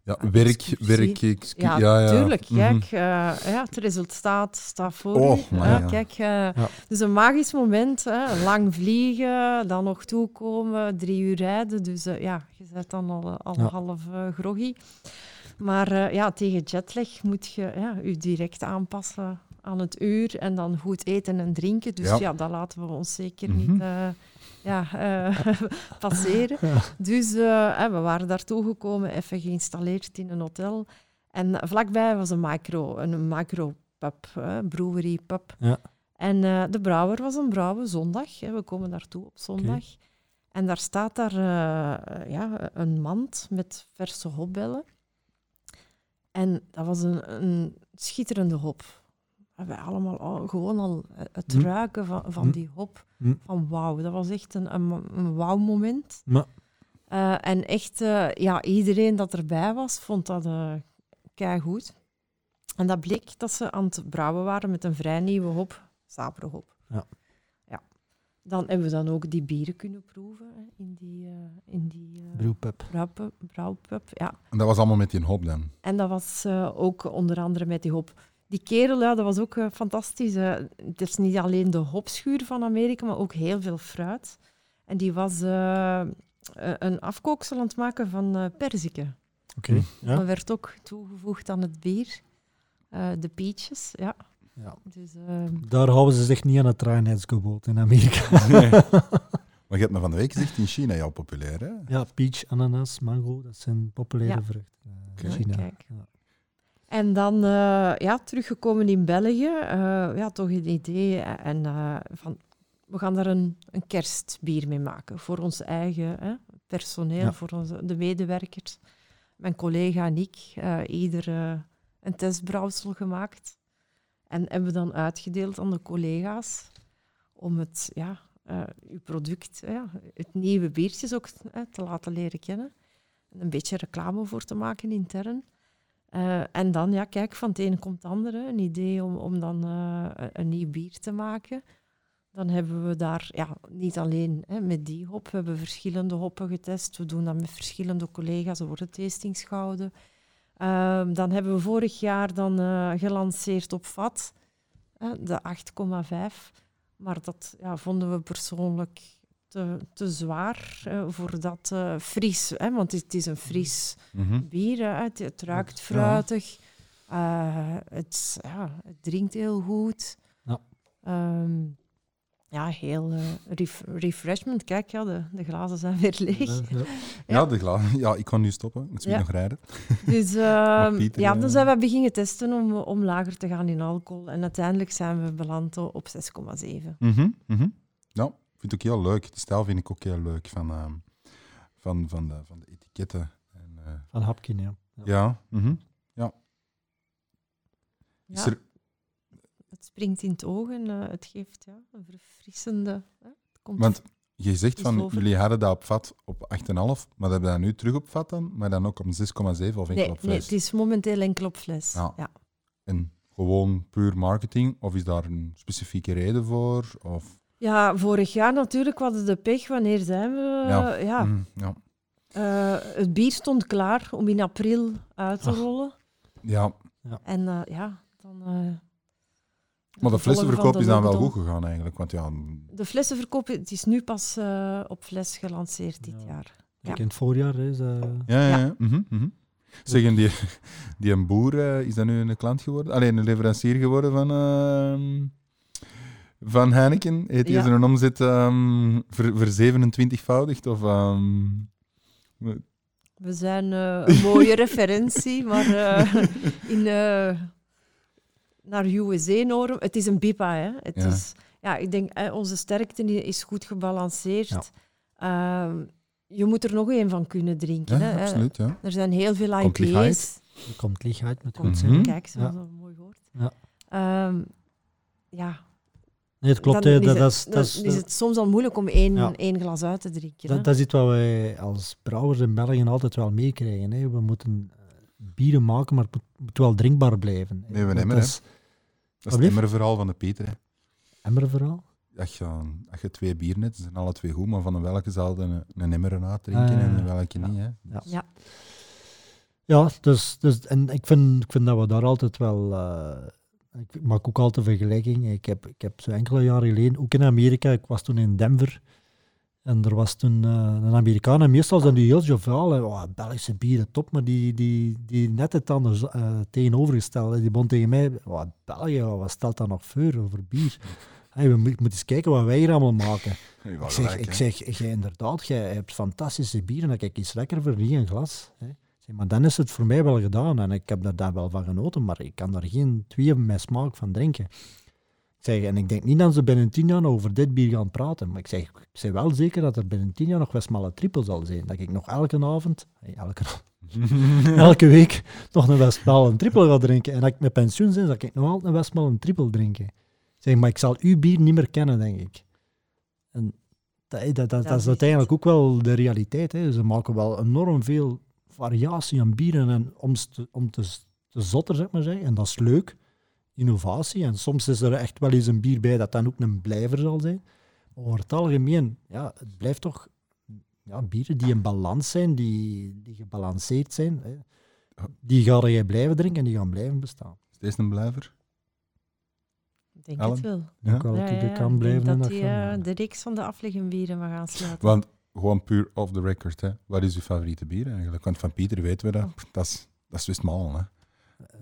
Ja, werk, werk, excu- Ja, ja, ja. tuurlijk. Mhm. Kijk, eh, ja, het resultaat staat voor Oh, u. maar Ja, ja. Kijk, eh, Ja. dus een magisch moment. Hè. Lang vliegen, dan nog toekomen, drie uur rijden. Dus ja, je bent dan al, al Ja. half groggy. Maar eh, ja, tegen jetlag moet je ja, je direct aanpassen aan het uur en dan goed eten en drinken. Dus Ja. ja, dat laten we ons zeker Mhm. niet eh, ja, eh, passeren. Ja. Dus we waren daartoe gekomen, even geïnstalleerd in een hotel. En vlakbij was een micro, een micro-pub, hè, brewery pub. Ja. En de brouwer was een brouwer, zondag. Hè, we komen daartoe op zondag. En daar staat daar ja, een mand met verse hopbellen. En dat was een, een schitterende hop. We hebben allemaal al, gewoon al het Hm. ruiken van, van Hm. die hop. Hm. Van wauw, dat was echt een, een, een wauw-moment. Maar, Eh, en echt, eh, ja, iedereen dat erbij was, vond dat uh, goed. En dat bleek dat ze aan het brouwen waren met een vrij nieuwe hop, Sabrehop. Ja. ja. Dan hebben we dan ook die bieren kunnen proeven hè, in die, eh, in die eh, brewpub. brouwpub, brouwpub. Ja. En dat was allemaal met die hop dan? En dat was eh, ook onder andere met die hop. Die kerel, ja, dat was ook eh, fantastisch. eh. het is niet alleen de hopschuur van Amerika, maar ook heel veel fruit. En die was eh, eh, een afkooksel aan het maken van eh perziken. Oké. Hm. Ja. Dat werd ook toegevoegd aan het bier. Eh, de peaches, ja. Ja. Dus, eh, Daar houden ze zich niet aan het reinheidsgebod in Amerika. Nee. Maar je hebt me van de week gezegd, in China heel populair, hè? ja, peach, ananas, mango, dat zijn populaire Ja. vruchten eh, in China. Kijk. Ja. En dan eh, ja, teruggekomen in België, eh, ja, toch een idee. En eh, van, we gaan daar een, een kerstbier mee maken voor ons eigen hè, personeel, Ja. voor onze, de medewerkers. Mijn collega en ik, eh, ieder een testbrouwsel gemaakt. En hebben we dan uitgedeeld aan de collega's om het, ja, eh, uw product, ja, het nieuwe biertjes ook eh, te laten leren kennen. En een beetje reclame voor te maken intern. Eh, en dan, ja, kijk, van het ene komt het andere. Een idee om, om dan eh, een- nieuw bier te maken. Dan hebben we daar, ja, niet alleen met die hop, we hebben verschillende hoppen getest. We doen dat met verschillende collega's, er worden tastings gehouden. Ehm, dan hebben we vorig jaar dan eh, gelanceerd op vat, de 8,5. Maar dat ja, vonden we persoonlijk te, te zwaar eh, voor dat eh, fris. Hè, want het is een fris Mhm. bier. Hè. Het, het ruikt fruitig. Het, ja, het drinkt heel goed. Ja. Ehm, ja, heel eh, ref- refreshment. Kijk, ja, de, de glazen zijn weer leeg. Ja, ja. Ja, de gla- ja, ik kan nu stoppen. Ik moet Ja. nog rijden. Dus ehm, Pieter, ja, eh, dan zijn we beginnen testen om, om lager te gaan in alcohol. En uiteindelijk zijn we beland op 6,7. Mhm, mhm. Ja, ik vind het ook heel leuk. De stijl vind ik ook heel leuk van, ehm, van, van, de, van de etiketten. En, eh, Van Hapkin, ja. Ja. ja, mhm. Is Ja, er, Het springt in het oog en eh, het geeft ja, een verfrissende... Hè? Het komt want je zegt van, over. jullie hadden dat op vat op 8,5, maar hebben dat nu terug op vat dan? Maar dan ook op 6,7 of enkel nee, op nee, het is momenteel enkel op fles. Ja. Ja. En gewoon puur marketing? Of is daar een specifieke reden voor? Of, Ja, vorig jaar natuurlijk, we hadden de pech. Wanneer zijn we? Ja. Ja. Ja. Eh, het bier stond klaar om in april uit te Ach. rollen. ja, En eh, ja, dan, eh, Maar de flessenverkoop is dan wel goed gegaan eigenlijk. Want ja, De flessenverkoop het is nu pas eh, op fles gelanceerd dit Ja. jaar. Ja. in het voorjaar is eh, ja, ja. Ja. ja. Mhm, mhm. Zeg, en die, die een boer, eh, is dat nu een klant geworden? Alleen een leverancier geworden van, ehm, van Heineken? Heeft hij Ja. zijn omzet ehm ver, ver 27voudigd? Of, ehm, We zijn eh, een mooie referentie, maar eh, in, eh, naar USA-norm. Het is een BIPA, hè. Het Ja. Is, ja, ik denk, eh, onze sterkte is goed gebalanceerd. Ehm, je moet er nog één van kunnen drinken. ja, hè. absoluut. Ja. Er zijn heel veel Komt lichtheid. IPA's. er komt lichtheid met Komt goed zijn. Kijk, zo, Ja. zo mooi woord. Ja. Ehm, ja, Nee, het klopt. dan hè, is, dat, het, dat is, dat dan is, is het soms al moeilijk om één, Ja. één glas uit te drinken. hè. dat, dat is iets wat wij als brouwers in België altijd wel meekrijgen. hè. We moeten eh, bieren maken, maar het moet, moet wel drinkbaar blijven. Nee, we nemen, dat hè. is Dat is het emmerverhaal van de Peter. Hè. emmerverhaal. Als je, als je twee bieren hebt, ze zijn alle twee goed, maar van welke je een, een emmer uitdrinken Ah, en welke ja. niet. Hè. Ja. Ja. Ja, dus, dus en ik vind, ik vind dat we daar altijd wel. eh, ik maak ook altijd vergelijking. Ik heb, ik heb zo enkele jaren geleden, ook in Amerika, ik was toen in Denver. En er was toen eh, een Amerikaan, en meestal zijn die heel joviaal. Oh, Belgische bieren, top. Maar die, die, die net het anders eh, tegenovergestelde. Die bond tegen mij, oh, België, wat stelt dat nog voor over bier? Hey, we mo- moeten eens kijken wat wij hier allemaal maken. Ik zeg, ik zeg jij, inderdaad, jij hebt fantastische bieren. Dan kijk iets lekker voor die een glas. Hè. Zeg, maar dan is het voor mij wel gedaan en ik heb er daar wel van genoten, maar ik kan daar geen twee met smaak van drinken. Ik zeg, en ik denk niet dat ze binnen tien jaar over dit bier gaan praten, maar ik zeg, ik zeg wel zeker dat er binnen tien jaar nog Westmalle triple zal zijn. Dat ik nog elke avond, elke, elke week nog een Westmalle een triple ga drinken. En dat ik met pensioen ben, dat ik nog altijd een Westmalle een triple drinken. Ik zeg, maar ik zal uw bier niet meer kennen, denk ik. En dat, dat, dat, dat Dat is uiteindelijk ook wel de realiteit. Hè. Ze maken wel enorm veel variatie aan bieren en om, te, om te, te zotter, zeg maar zeggen. En dat is leuk. Innovatie. En soms is er echt wel eens een bier bij dat dan ook een blijver zal zijn. Maar over het algemeen, ja, het blijft toch ja, bieren die in balans zijn, die, die gebalanceerd zijn. Hè. Die ga jij blijven drinken en die gaan blijven bestaan. Is deze een blijver? Ik denk Ellen? het wel. Ja? Ook al Ja, ja, ja. kan Ik blijven. denk en dat dat die gaan, eh, de reeks van de afleggenbieren we gaan sluiten. Want gewoon puur off the record, hè. wat is uw favoriete bier eigenlijk? Want van Pieter weten we dat. Dat is, dat is Westmalen. Hè.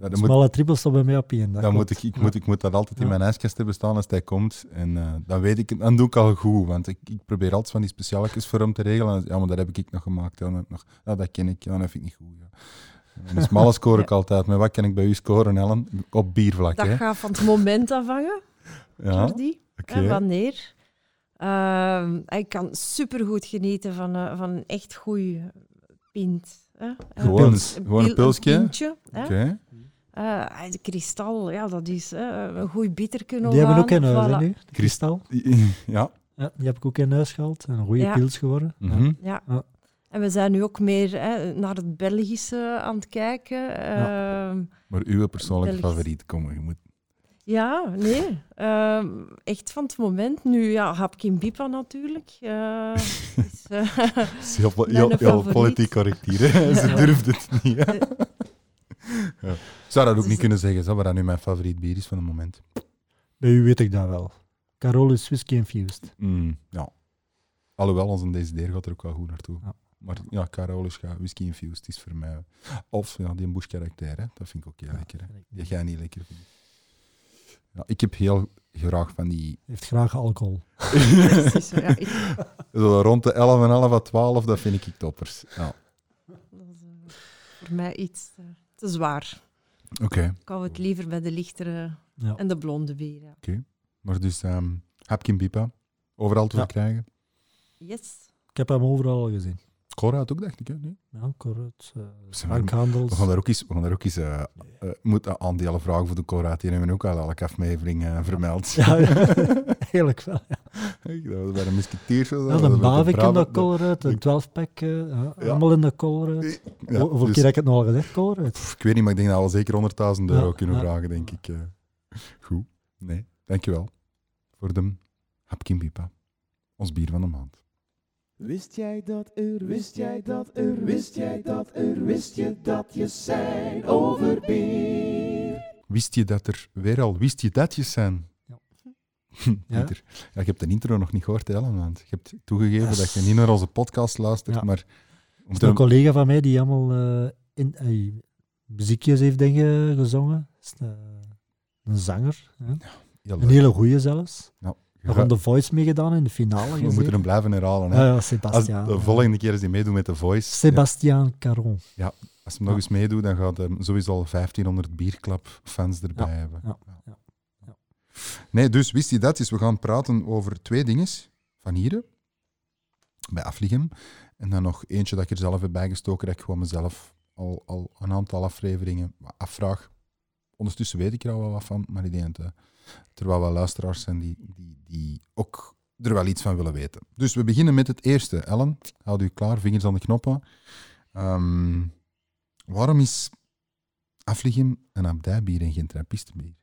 Moet- Smalle trippels staat bij mij op één. dat Dan moet ik, ik, Ja. moet, ik moet dat altijd in Ja. mijn ijskast hebben staan als hij komt. En eh, dan weet ik, het- dan doe ik al goed. Want ik, ik probeer altijd van die specialetjes voor hem te regelen. En, ja, maar dat heb ik nog gemaakt. Ja, dat, nog, ja, dat ken ik. Ja, dat vind ik niet goed. Ja. En smalle score ik altijd. Maar wat kan ik bij u scoren, Ellen? Op biervlak, Dat hè? gaat van het moment afhangen, Ja, Jordi. hè, wanneer. Ehm, ik kan supergoed genieten van, eh, van een echt goede pint. Hè. Eh, Gewoon een- gewoon een pil- pilsje? Oké. Eh, de kristal, ja, dat is eh, een goed bitter kunnen Die hebben we ook in huis, Voilà. hè, nu? De kristal. Ja. Ja, die heb ik ook in huis gehaald. En een goede Ja. pils geworden. Ja. Mhm. Ja. Ja. En we zijn nu ook meer hè, naar het Belgische aan het kijken. Ehm, Maar uw persoonlijke Belgisch. favoriet, kom, je moet... ja, nee. Ehm, echt van het moment. Nu, ja, Hapkin Bipa natuurlijk. eh, is, eh, Het is heel, heel, politiek correct hier. Hè? Ze Ja. durft het niet. Hè? Ja. Ik zou dat ook niet kunnen zeggen, zo, wat dat nu mijn favoriet bier is van het moment. Bij u weet ik dat wel. Carolus Whisky Infused. Mm, ja. Alhoewel, onze deze deer gaat er ook wel goed naartoe. Ja. Maar ja, Carolus gaat whisky infused is voor mij. Of ja, die bush karakter, hè. dat vind ik ook heel lekker. Hè. Die jij niet lekker vindt. Ja, ik heb heel graag van die. Heeft graag alcohol. precies, ja, ik- Zo rond de 11 en 11 à 12, dat vind ik toppers. Ja. dat is eh, voor mij iets eh, te zwaar. Oké, Ik hou het liever bij de lichtere Ja. en de blonde bieren. maar dus ehm Hapkin Bipa, overal te Ja. verkrijgen. Yes. Ik heb hem overal al gezien. Cora ook, dacht ik. Hè? Nee? Ja. Uh, we- bankhandels. We gaan daar ook eens, we gaan daar ook eens eh, eh, moeten aandelen vragen voor de Cora. Die hebben we ook al elke aflevering eh, vermeld. Ja, eigenlijk wel. Ja, Dat was bij de musketiers. zo, ja dat bij Bavik in de. Colruyt, een de- 12-pack, eh, ja, Ja. allemaal in de Colruyt. Ja, Hoeveel dus- keer heb ik het nog al gezegd, Colruyt? Ik weet niet, maar ik denk dat we zeker 100.000 euro Ja, kunnen ja. vragen, denk ik. eh. Goed. Nee, dankjewel voor de Hapkin Bipa. Ons bier van de maand. Wist jij dat er, wist jij dat er, wist jij dat er, wist je dat je zijn over bier? Wist je dat er weer al wist je datjes zijn? Ja. Pieter. Ja, ik heb de intro nog niet gehoord, Ellen, want je hebt toegegeven Yes. dat je niet naar onze podcast luistert, Ja. maar... Er is een collega van mij die allemaal eh, in, eh, muziekjes heeft dingen gezongen. Dat is een, een zanger. hè. Een hele goeie zelfs. Ja. We hebben The Voice meegedaan in de finale. We moeten hem blijven herhalen. Hè. Ja, ja, Als Sebastiaan. de volgende keer als hij meedoet met The Voice, ja, Sebastiaan Caron. als hij nog eens meedoet, dan gaat hij sowieso al 1500 bierklap-fans erbij Ja, hebben. ja, ja, ja. Nee, dus wist je dat? Dus we gaan praten over twee dingen van hier, bij Afligem. En dan nog eentje dat ik er zelf heb bijgestoken, dat ik gewoon mezelf al, al een aantal afleveringen afvraag. Ondertussen weet ik er al wel wat van, maar ik denk dat er wel luisteraars zijn die, die, die ook er wel iets van willen weten. Dus we beginnen met het eerste. Ellen, houd u klaar, vingers aan de knoppen. Ehm, waarom is Afligem een abdijbier en geen trappistenbier?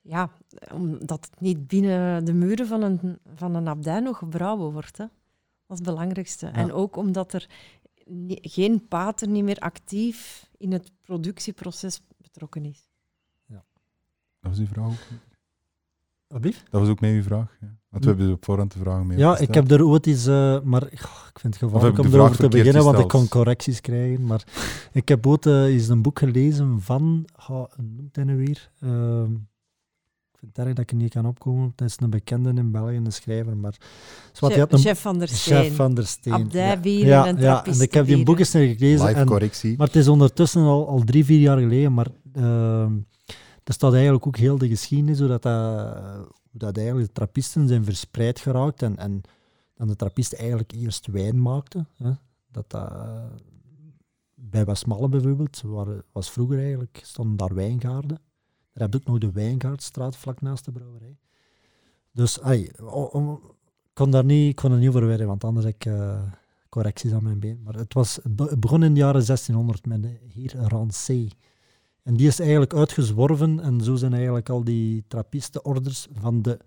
Ja, omdat het niet binnen de muren van een, van een abdij nog gebrouwen wordt. Hè. Dat is het belangrijkste. En ook omdat er geen pater niet meer actief in het productieproces betrokken is. Dat was uw vraag ook? Alsjeblieft. Dat was ook mee uw vraag. Ja. Want we hebben op voorhand de vragen mee Ja, ik heb er ooit eens, eh, maar ik vind het heb gevaarlijk ik om de erover te beginnen, want ik kon correcties krijgen. Maar ik heb ooit eh, eens een boek gelezen van, hoe noemt hij nu weer? Ehm, ik vind het erg dat ik er niet kan opkomen. Het is een bekende in België, een schrijver. Maar Chef, een chef van der Steen. chef van der Steen. Abdijbieren ja, en ja, en ik heb die boek eens gelezen. Live En, correctie. maar het is ondertussen al, al drie, vier jaar geleden. Maar er staat eigenlijk ook heel de geschiedenis, hoe dat, hoe dat eigenlijk de trappisten zijn verspreid geraakt. En, en dan de trappisten eigenlijk eerst wijn maakten. Hè. Dat, dat, eh, bij Westmalle bijvoorbeeld, waar, was vroeger eigenlijk, stonden daar wijngaarden. Daar heb ook nog de Wijngaardstraat vlak naast de brouwerij. Dus o- ik kon daar niet, kon er niet over werken, want anders heb ik eh, correcties aan mijn been. Maar het, was, begon in de jaren 1600 met de heer Rancé. En die is eigenlijk uitgezworven en zo zijn eigenlijk al die trappistenorders van de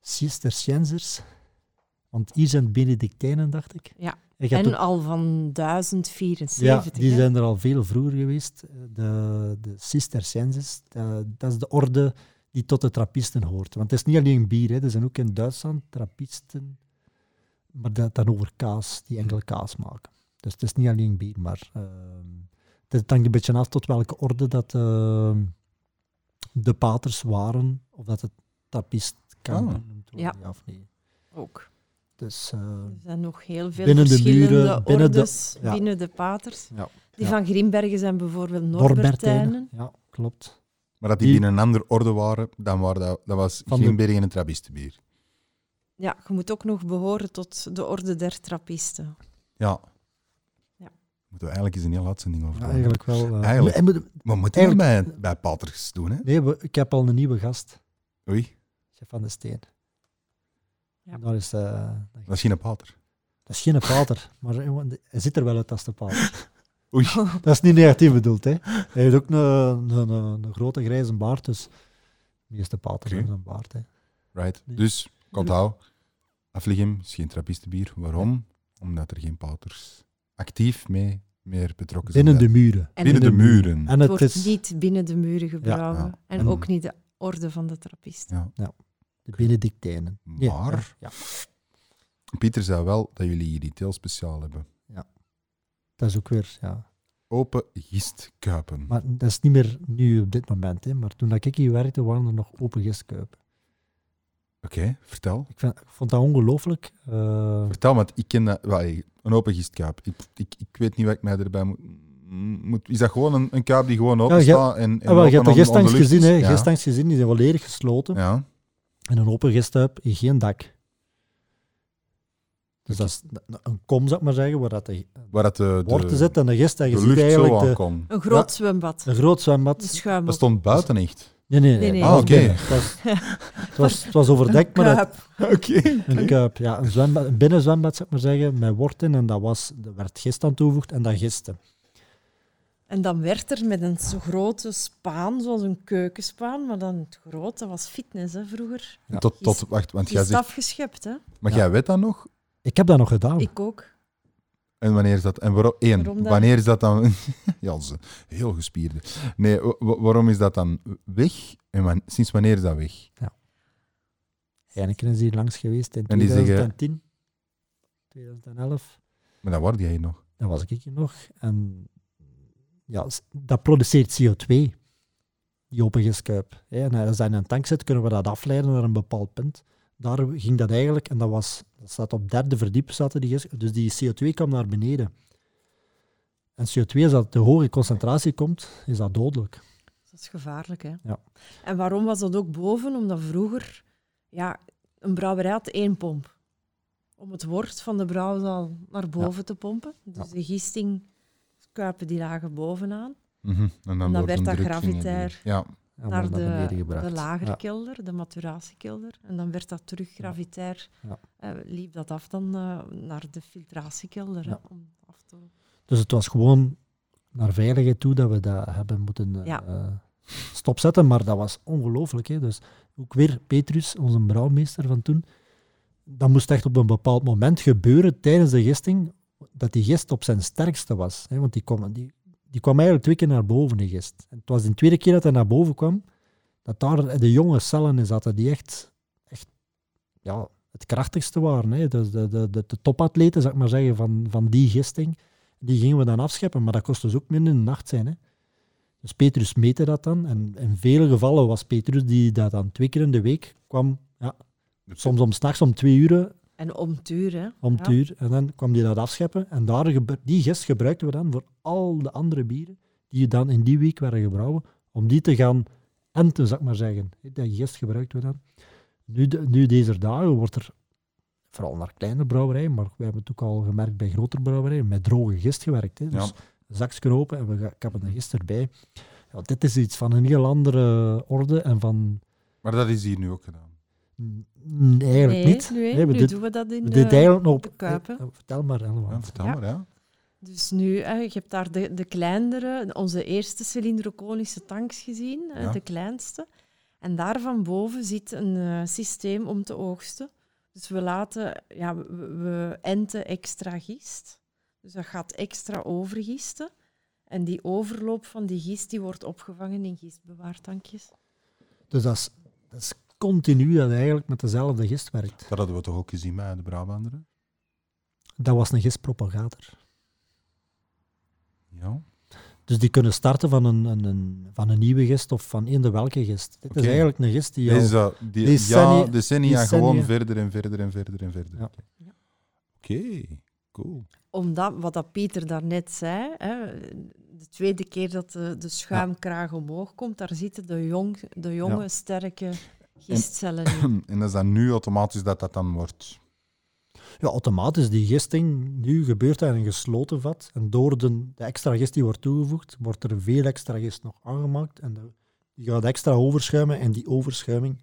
Cisterciensers. Want hier zijn Benedictijnen, dacht ik. Ja, En ook- al van 1074. ja, die hè. zijn er al veel vroeger geweest. De, de Cisterciensers, eh, dat is de orde die tot de trappisten hoort. Want het is niet alleen bier, hè. er zijn ook in Duitsland trappisten, maar dat dan over kaas, die enkel kaas maken. Dus het is niet alleen bier, maar ehm, het hangt een beetje af tot welke orde dat ehm, de paters waren, of dat het trappist kan genoemd worden, Ja. ja of nee. Ook. Dus, eh, Er zijn nog heel veel Binnen de verschillende muren, binnen de- ordes ja. binnen de paters. ja. Die Ja. van Grimbergen zijn bijvoorbeeld Norbertijnen, ja, klopt. Maar dat die, Die- binnen een andere orde waren, dan waren dat, dat was Van de- Grimbergen en een trappistenbier. Ja, je moet ook nog behoren tot de orde der trappisten. Ja. Moeten we eigenlijk eens een heel uitzending over Ja, doen. eigenlijk wel. eh, Eigenlijk. en moet- Maar moeten we bij, bij paters doen, hè? nee, we- ik heb al een nieuwe gast, Oei, chef van de Steen. Ja. En Daar is, eh, dat is geen pater. dat is geen pater, maar eh, hij ziet er wel uit als de pater. Oei. Dat is niet negatief bedoeld. Hè. Hij heeft ook een, een, een, een grote grijze baard, dus de meeste paters hebben een baard. Hè. Right. Nee. Dus, onthoud, Afligem is geen trappistenbier. Waarom? Omdat er geen paters actief mee meer betrokken zijn. Binnen de muren. En Binnen de het muren. En het het wordt is niet binnen de muren gebrouwen. Ja. En En- ook niet de orde van de trappisten. Ja. de Benedictijnen. Ja, Maar- ja, Pieter zei wel dat jullie hier iets heel speciaal hebben. dat is ook weer... Ja. Open gistkuipen. Maar dat is niet meer nu op dit moment. Hè. Maar toen dat ik hier werkte, waren er nog open gistkuipen. Oké, vertel. Ik, vind, ik vond dat ongelooflijk. Eh, Vertel, want ik ken dat, wel, een open gistkuip. Ik, ik, ik weet niet wat ik mij erbij moet... moet is dat gewoon een, een kuip die gewoon open Ja, staat? En, en Ah, wel, je hebt lucht gezien, hè. is? Ja. Gezien, die zijn volledig gesloten. Ja. En een open gisthuip, geen dak. Dus dat is een kom, zou ik maar zeggen, waar dat de Waar dat de, worten de, zit en de gist. En je de ziet lucht zo eigenlijk de. Een groot zwembad. een groot zwembad. Dat stond buiten echt. Nee, nee, nee. Nee, nee. dat Ah, was oké. Het, was, het, was, het was overdekt, maar dat, Oké. een kuip. Ja, een, zwembad, een binnenzwembad, zou ik maar zeggen, met worten. En dat was, er werd gist aan toegevoegd en dat giste. En dan werd er met een zo grote spaan, zoals een keukenspaan, maar dan het grote was fitness hè, vroeger. Ja. Tot, tot, wacht, want jij is zegt... afgeschept, hè? Maar Ja. jij weet dat nog? Ik heb dat nog gedaan. Ik ook. En wanneer is dat? En waarom? Eén, Waarom wanneer is dat dan? ja, ze, heel gespierde. Nee, wa- wa- waarom is dat dan weg? En wan- sinds wanneer is dat weg? Heineken is hier langs geweest in En die zeggen- 2010, 2011. Maar dat word jij nog. Dat was ik hier nog. En ja, dat produceert CO2, die open gistkuip. hè. En als dat in een tank zit, kunnen we dat afleiden naar een bepaald punt. Daar ging dat eigenlijk, en dat was, dat staat op derde verdiep, zaten die gist- dus die CO2 kwam naar beneden. En CO2, als dat te hoge concentratie komt, is dat dodelijk. Dat is gevaarlijk, hè? Ja. En waarom was dat ook boven? Omdat vroeger, ja, een brouwerij had één pomp. Om het wort van de brouwzaal naar boven te pompen. Dus Ja. de gistingkuipen die lagen bovenaan. Mhm. En dan, dan door werd dat gravitair Ja, En naar wordt naar de, gebracht. de lagere kelder, de maturatiekelder. En dan werd dat terug gravitair, eh, liep dat af dan eh, naar de filtratiekelder. hè, om af te... Dus het was gewoon naar veiligheid toe dat we dat hebben moeten eh, stopzetten. Maar dat was ongelooflijk. hè. Dus ook weer Petrus, onze brouwmeester van toen. Dat moest echt op een bepaald moment gebeuren tijdens de gisting, dat die gist op zijn sterkste was. Hè. Want die kwam, die, die kwam eigenlijk twee keer naar boven, die gist. En het was de tweede keer dat hij naar boven kwam, dat daar de jonge cellen in zaten, die echt, echt ja, het krachtigste waren. Hè. De, de, de, de topatleten, zou ik maar zeggen, van, van die gisting. Die gingen we dan afscheppen, maar dat kost dus ook minder in de nacht zijn. Hè. Dus Petrus meette dat dan. En in vele gevallen was Petrus die dat dan twee keer in de week kwam. Ja, soms om s'nachts om twee uur, En om het uur, hè. om Ja. het uur. En dan kwam die dat afscheppen. En daar die gist gebruikten we dan voor al de andere bieren die dan in die week werden gebrouwen, om die te gaan enten, zou ik maar zeggen. Die gist gebruikten we dan. Nu, de- nu deze dagen wordt er, vooral naar kleine brouwerijen, maar we hebben het ook al gemerkt bij grotere brouwerijen, met droge gist gewerkt. Hè. Dus Ja. open en we heb een gist erbij. Ja, dit is iets van een heel andere orde en van... maar dat is hier nu ook gedaan. Mm, Eigenlijk nee, niet. Nee, we nu dit- doen we dat in We de, eigenlijk nog op... de kuipen. Eh, vertel maar, Elma. Ja, vertel Ja. maar, ja. Dus nu, hè, je hebt daar de, de kleinere, onze eerste cylindroconische tanks gezien, Ja. de kleinste. En daar van boven zit een eh, systeem om te oogsten. Dus we laten, ja, we, we enten extra gist. Dus dat gaat extra overgisten. En die overloop van die gist die wordt opgevangen in gistbewaartankjes. Dus dat is, dat is continu dat eigenlijk met dezelfde gist werkt. Dat hadden we toch ook gezien bij de Brabanderen? Dat was een gistpropagator. Ja. Dus die kunnen starten van een, een, een, van een nieuwe gist of van eender welke gist. Dit is eigenlijk een gist die Deze, al... dat- die, decennia- ja, decennia, decennia. gewoon verder en verder en verder en verder. Ja. Oké, Oké, cool. Omdat, wat dat Pieter daarnet zei, hè, de tweede keer dat de, de schuimkraag omhoog komt, daar zitten de, jong, de jonge, Ja. sterke gistcellen in. En dat is dan nu automatisch dat dat dan wordt. Ja, automatisch, die gisting, nu gebeurt dat in een gesloten vat. En door de, de extra gist die wordt toegevoegd, wordt er veel extra gist nog aangemaakt. En de- die gaat extra overschuimen. En die overschuiming...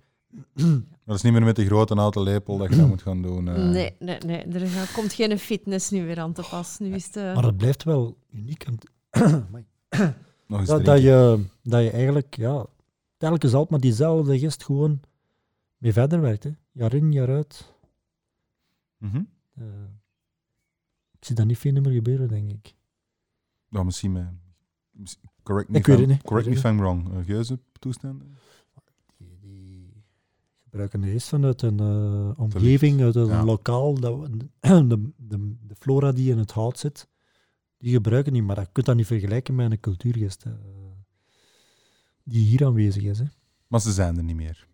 Dat is niet meer met de grote houten lepel dat je dat moet gaan doen. eh. Nee, nee, nee, er gaat- komt geen fitness nu weer aan te pas. Nu is de... Maar het blijft wel uniek. En Amai. Nog eens dat, dat, je, dat je eigenlijk, ja, telkens altijd maar diezelfde gist gewoon mee verder werkt. Hè. Jaar in, jaar uit. Mhm. Eh, ik zie dat niet veel meer gebeuren, denk ik. Ja, misschien met... Correct me Ik if weet I'm- het niet. Correct me if I'm wrong. Uh, geuze toestanden? Die, die gebruiken de gist vanuit een eh, omgeving, uit een Ja. lokaal. Dat, de, de, de flora die in het hout zit, die gebruiken niet. Maar je kunt dat niet vergelijken met een cultuurgist hè, die hier aanwezig is. Hè. Maar ze zijn er niet meer.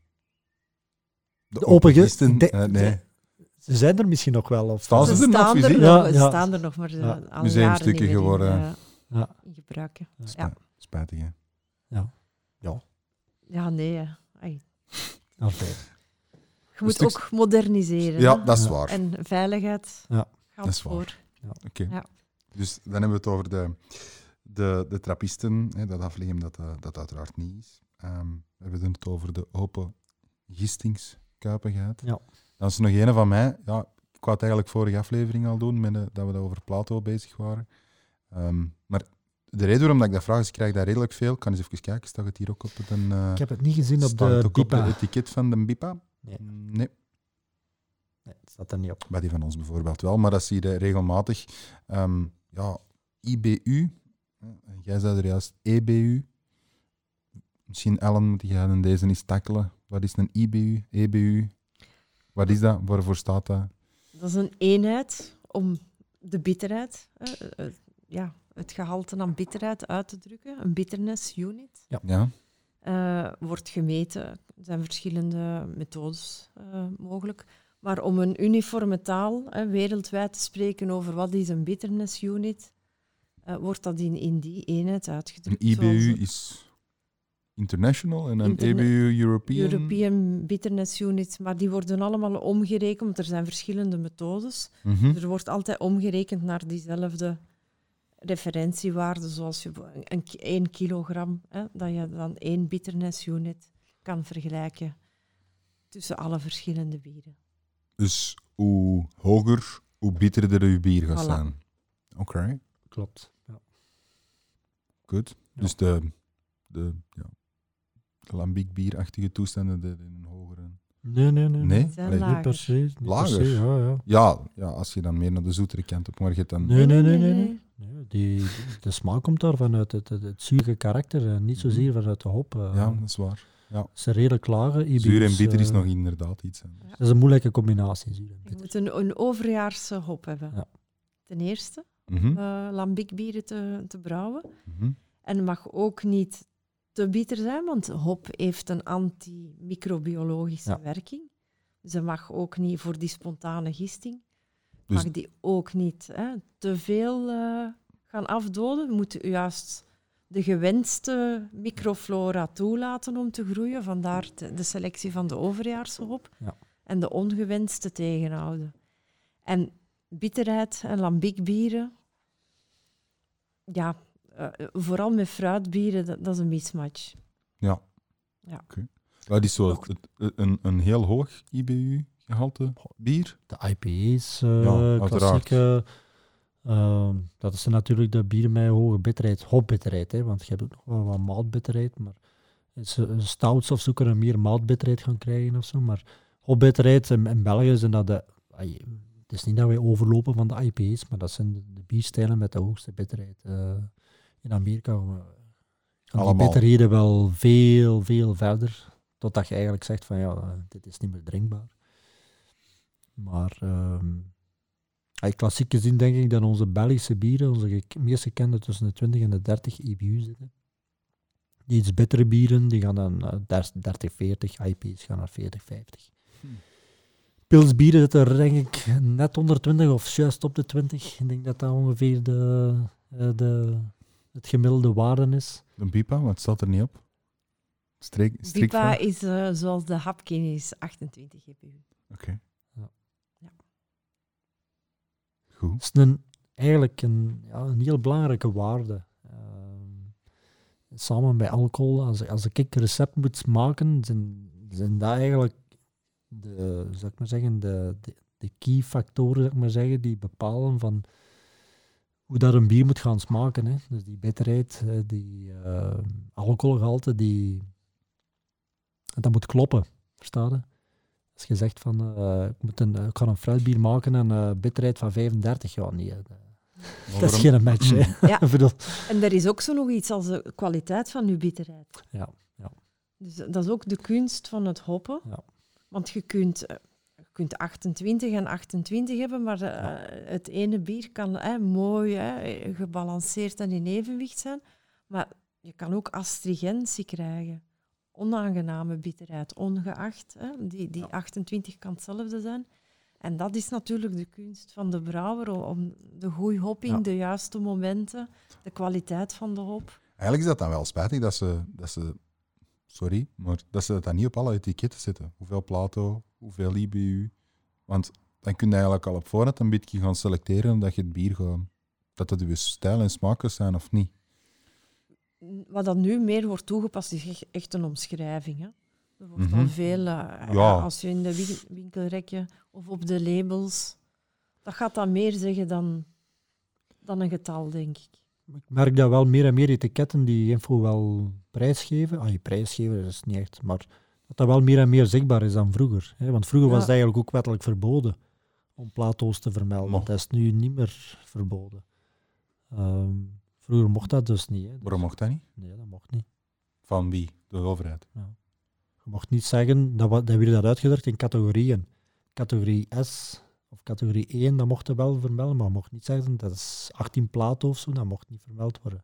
De open gist- gisten, de- eh, nee. Ze zijn er misschien nog wel. Of Staan ze ze er nog staan er fysiek? nog, Ja, ze ja. staan er nog, maar ze Ja. zijn al Museumstukken jaren niet meer geworden. In, eh, Ja. in gebruik. Spi- Ja. Spijtig, hè. Ja, nee. Ai. Enfin, Je moet stuk- ook moderniseren. Ja, hè. dat is Ja. waar. En veiligheid Ja. gaat Dat is waar. voor. Oké. Ja. Dus dan hebben we het over de, de, de trappisten, hè, dat afleggen dat eh, dat uiteraard niet is. Ehm, we hebben het over de open gistingskuipen gehad. Ja. Dan is er nog een van mij. Ja, ik wou het eigenlijk vorige aflevering al doen, met, dat we dat over Plato bezig waren. Ehm, maar de reden waarom dat ik dat vraag is, ik krijg daar redelijk veel. Ik kan eens even kijken, staat het hier ook op het, eh, ik heb het niet gezien op de ook op BIPA. het etiket van de BIPA? Nee. Nee. Nee, het staat er niet op. Bij die van ons bijvoorbeeld wel, maar dat zie je regelmatig. Ehm, ja, IBU, jij zei er juist EBU. Misschien Ellen, moet jij in deze eens tackelen. Wat is een IBU, EBU? Wat is dat? Waarvoor staat dat? Dat is een eenheid om de bitterheid, hè, eh, eh, ja, het gehalte aan bitterheid uit te drukken. Een bitterness unit. Ja, eh, wordt gemeten. Er zijn verschillende methodes eh, mogelijk. Maar om een uniforme taal hè, wereldwijd te spreken over wat is een bitterness unit, eh, wordt dat in, in die eenheid een uitgedrukt. IBU zoals is international en een EBU European. European Bitterness Unit, maar die worden allemaal omgerekend, want er zijn verschillende methodes. Mhm. Er wordt altijd omgerekend naar diezelfde referentiewaarde, zoals je een, 1 kilogram, hè, dat je dan één bitterness unit kan vergelijken tussen alle verschillende bieren. Dus hoe hoger, hoe bitterder je bier gaat Voilà. zijn. Oké, Klopt. Ja. goed. Ja. Dus de, de, ja, de lambiek bierachtige toestanden de, in een hogere... Nee, nee, nee. Nee? Lager. Niet per se. Niet per Lager? se, ja, ja. Ja, ja, als je dan meer naar de zoetere kant je hebt dan... Nee, nee, nee, nee. nee. Nee, die, de smaak komt daar vanuit het, het, het zure karakter en niet zozeer vanuit de hop. eh. Ja, dat is waar. Het is een redelijk lage. IBU's, Zuur en bitter is eh, nog inderdaad iets. anders. Ja. Dat is een moeilijke combinatie, zuur en Je moet een, een overjaarse hop hebben. Ja. Ten eerste, Mhm, eh lambiekbieren te, te brouwen. mhm. En het mag ook niet te bitter zijn, want hop heeft een antimicrobiologische Ja. werking. Dus het mag ook niet voor die spontane gisting. Dus- mag die ook niet hè, te veel eh, gaan afdoden. We moeten juist de gewenste microflora toelaten om te groeien. Vandaar de, de selectie van de overjaarse hop. Ja. En de ongewenste tegenhouden. En bitterheid en lambiekbieren, ja, eh, vooral met fruitbieren, dat, dat is een mismatch. Ja. Ja. Oké. Dat is zo het- een, een heel hoog IBU-gehalte bier. De IPA's, eh Ja, uiteraard. klassieke. ehm, dat is natuurlijk de bieren met hoge bitterheid, hopbitterheid. Hè, want je hebt ook nog wel wat maltbitterheid. Maar is een stouts of zo kunnen meer maltbitterheid gaan krijgen of zo. Maar hopbitterheid in, in België zijn dat de. Het is niet dat wij overlopen van de IPA's, maar dat zijn de, bierstijlen met de hoogste bitterheid. Eh, in Amerika gaan die bitterheden wel veel, veel verder. Totdat je eigenlijk zegt van ja, eh, dit is niet meer drinkbaar. Maar ehm klassiek gezien denk ik dat onze Belgische bieren, onze meest gekende tussen de 20 en de 30 IBU zitten. Die iets bittere bieren, die gaan dan naar 30, 40, IP's gaan naar 40, 50. Hmm. Pilsbieren zitten er denk ik net onder 20 of juist op de 20. Ik denk dat dat ongeveer de, eh, de, het gemiddelde waarde is. Een pipa, wat staat er niet op? Streek, Bipa is eh, zoals de Hapkin is 28 GPU. Oké. Ja. Ja. Goed. Het is een, eigenlijk een, ja, een heel belangrijke waarde. Ehm, samen bij alcohol, als, als ik een recept moet maken, zijn, zijn dat eigenlijk de, zou ik maar zeggen, de, de, de key factoren zou ik maar zeggen, die bepalen van hoe dat een bier moet gaan smaken. Hè. Dus die bitterheid, eh, die eh, alcoholgehalte, die, dat moet kloppen. Versta je? Als je zegt van, eh, ik, moet een, ik ga een fruitbier maken en een bitterheid van 35, ja nee, dat, dat is geen match. Hè. Ja. Ik bedoel, En er is ook zo nog iets als de kwaliteit van uw bitterheid. Ja, ja. Dus dat is ook de kunst van het hoppen. Ja. Want je kunt, eh, je kunt 28 en 28 hebben, maar eh, het ene bier kan mooi gebalanceerd en in evenwicht zijn. Maar je kan ook astringentie krijgen. Onaangename bitterheid, ongeacht. Hè. Die, die 28 kan hetzelfde zijn. En dat is natuurlijk de kunst van de brouwer, om de goede hopping, Ja. de juiste momenten, de kwaliteit van de hop. Eigenlijk is dat dan wel spijtig dat ze, dat ze, sorry, maar dat ze dat dan niet op alle etiketten zetten. Hoeveel Plato, hoeveel IBU. Want dan kun je eigenlijk al op voorhand een beetje gaan selecteren dat je het bier gaat, dat het uw stijl en smaak zijn of niet. Wat dan nu meer wordt toegepast, is echt- een omschrijving. Hè? Er wordt al veel, eh, Ja. als je in de win- winkelrekken of op de labels, dat gaat dan meer zeggen dan, dan een getal, denk ik. Ik merk dat wel meer en meer etiketten die info wel prijsgeven. Ah, je prijsgeven dat is niet echt, maar dat dat wel meer en meer zichtbaar is dan vroeger. Hè? Want vroeger Ja. was het eigenlijk ook wettelijk verboden om plato's te vermelden. Mo. Dat is nu niet meer verboden. Ehm, vroeger mocht dat dus niet. Hè? Dus- Waarom mocht dat niet? Nee, dat mocht niet. Van wie? De overheid. Je mocht niet zeggen, dat, dat werd dat uitgedrukt in categorieën. Categorie S of categorie 1, dat mocht je wel vermelden, maar je mocht niet zeggen, dat is 18 platen of zo, dat mocht niet vermeld worden.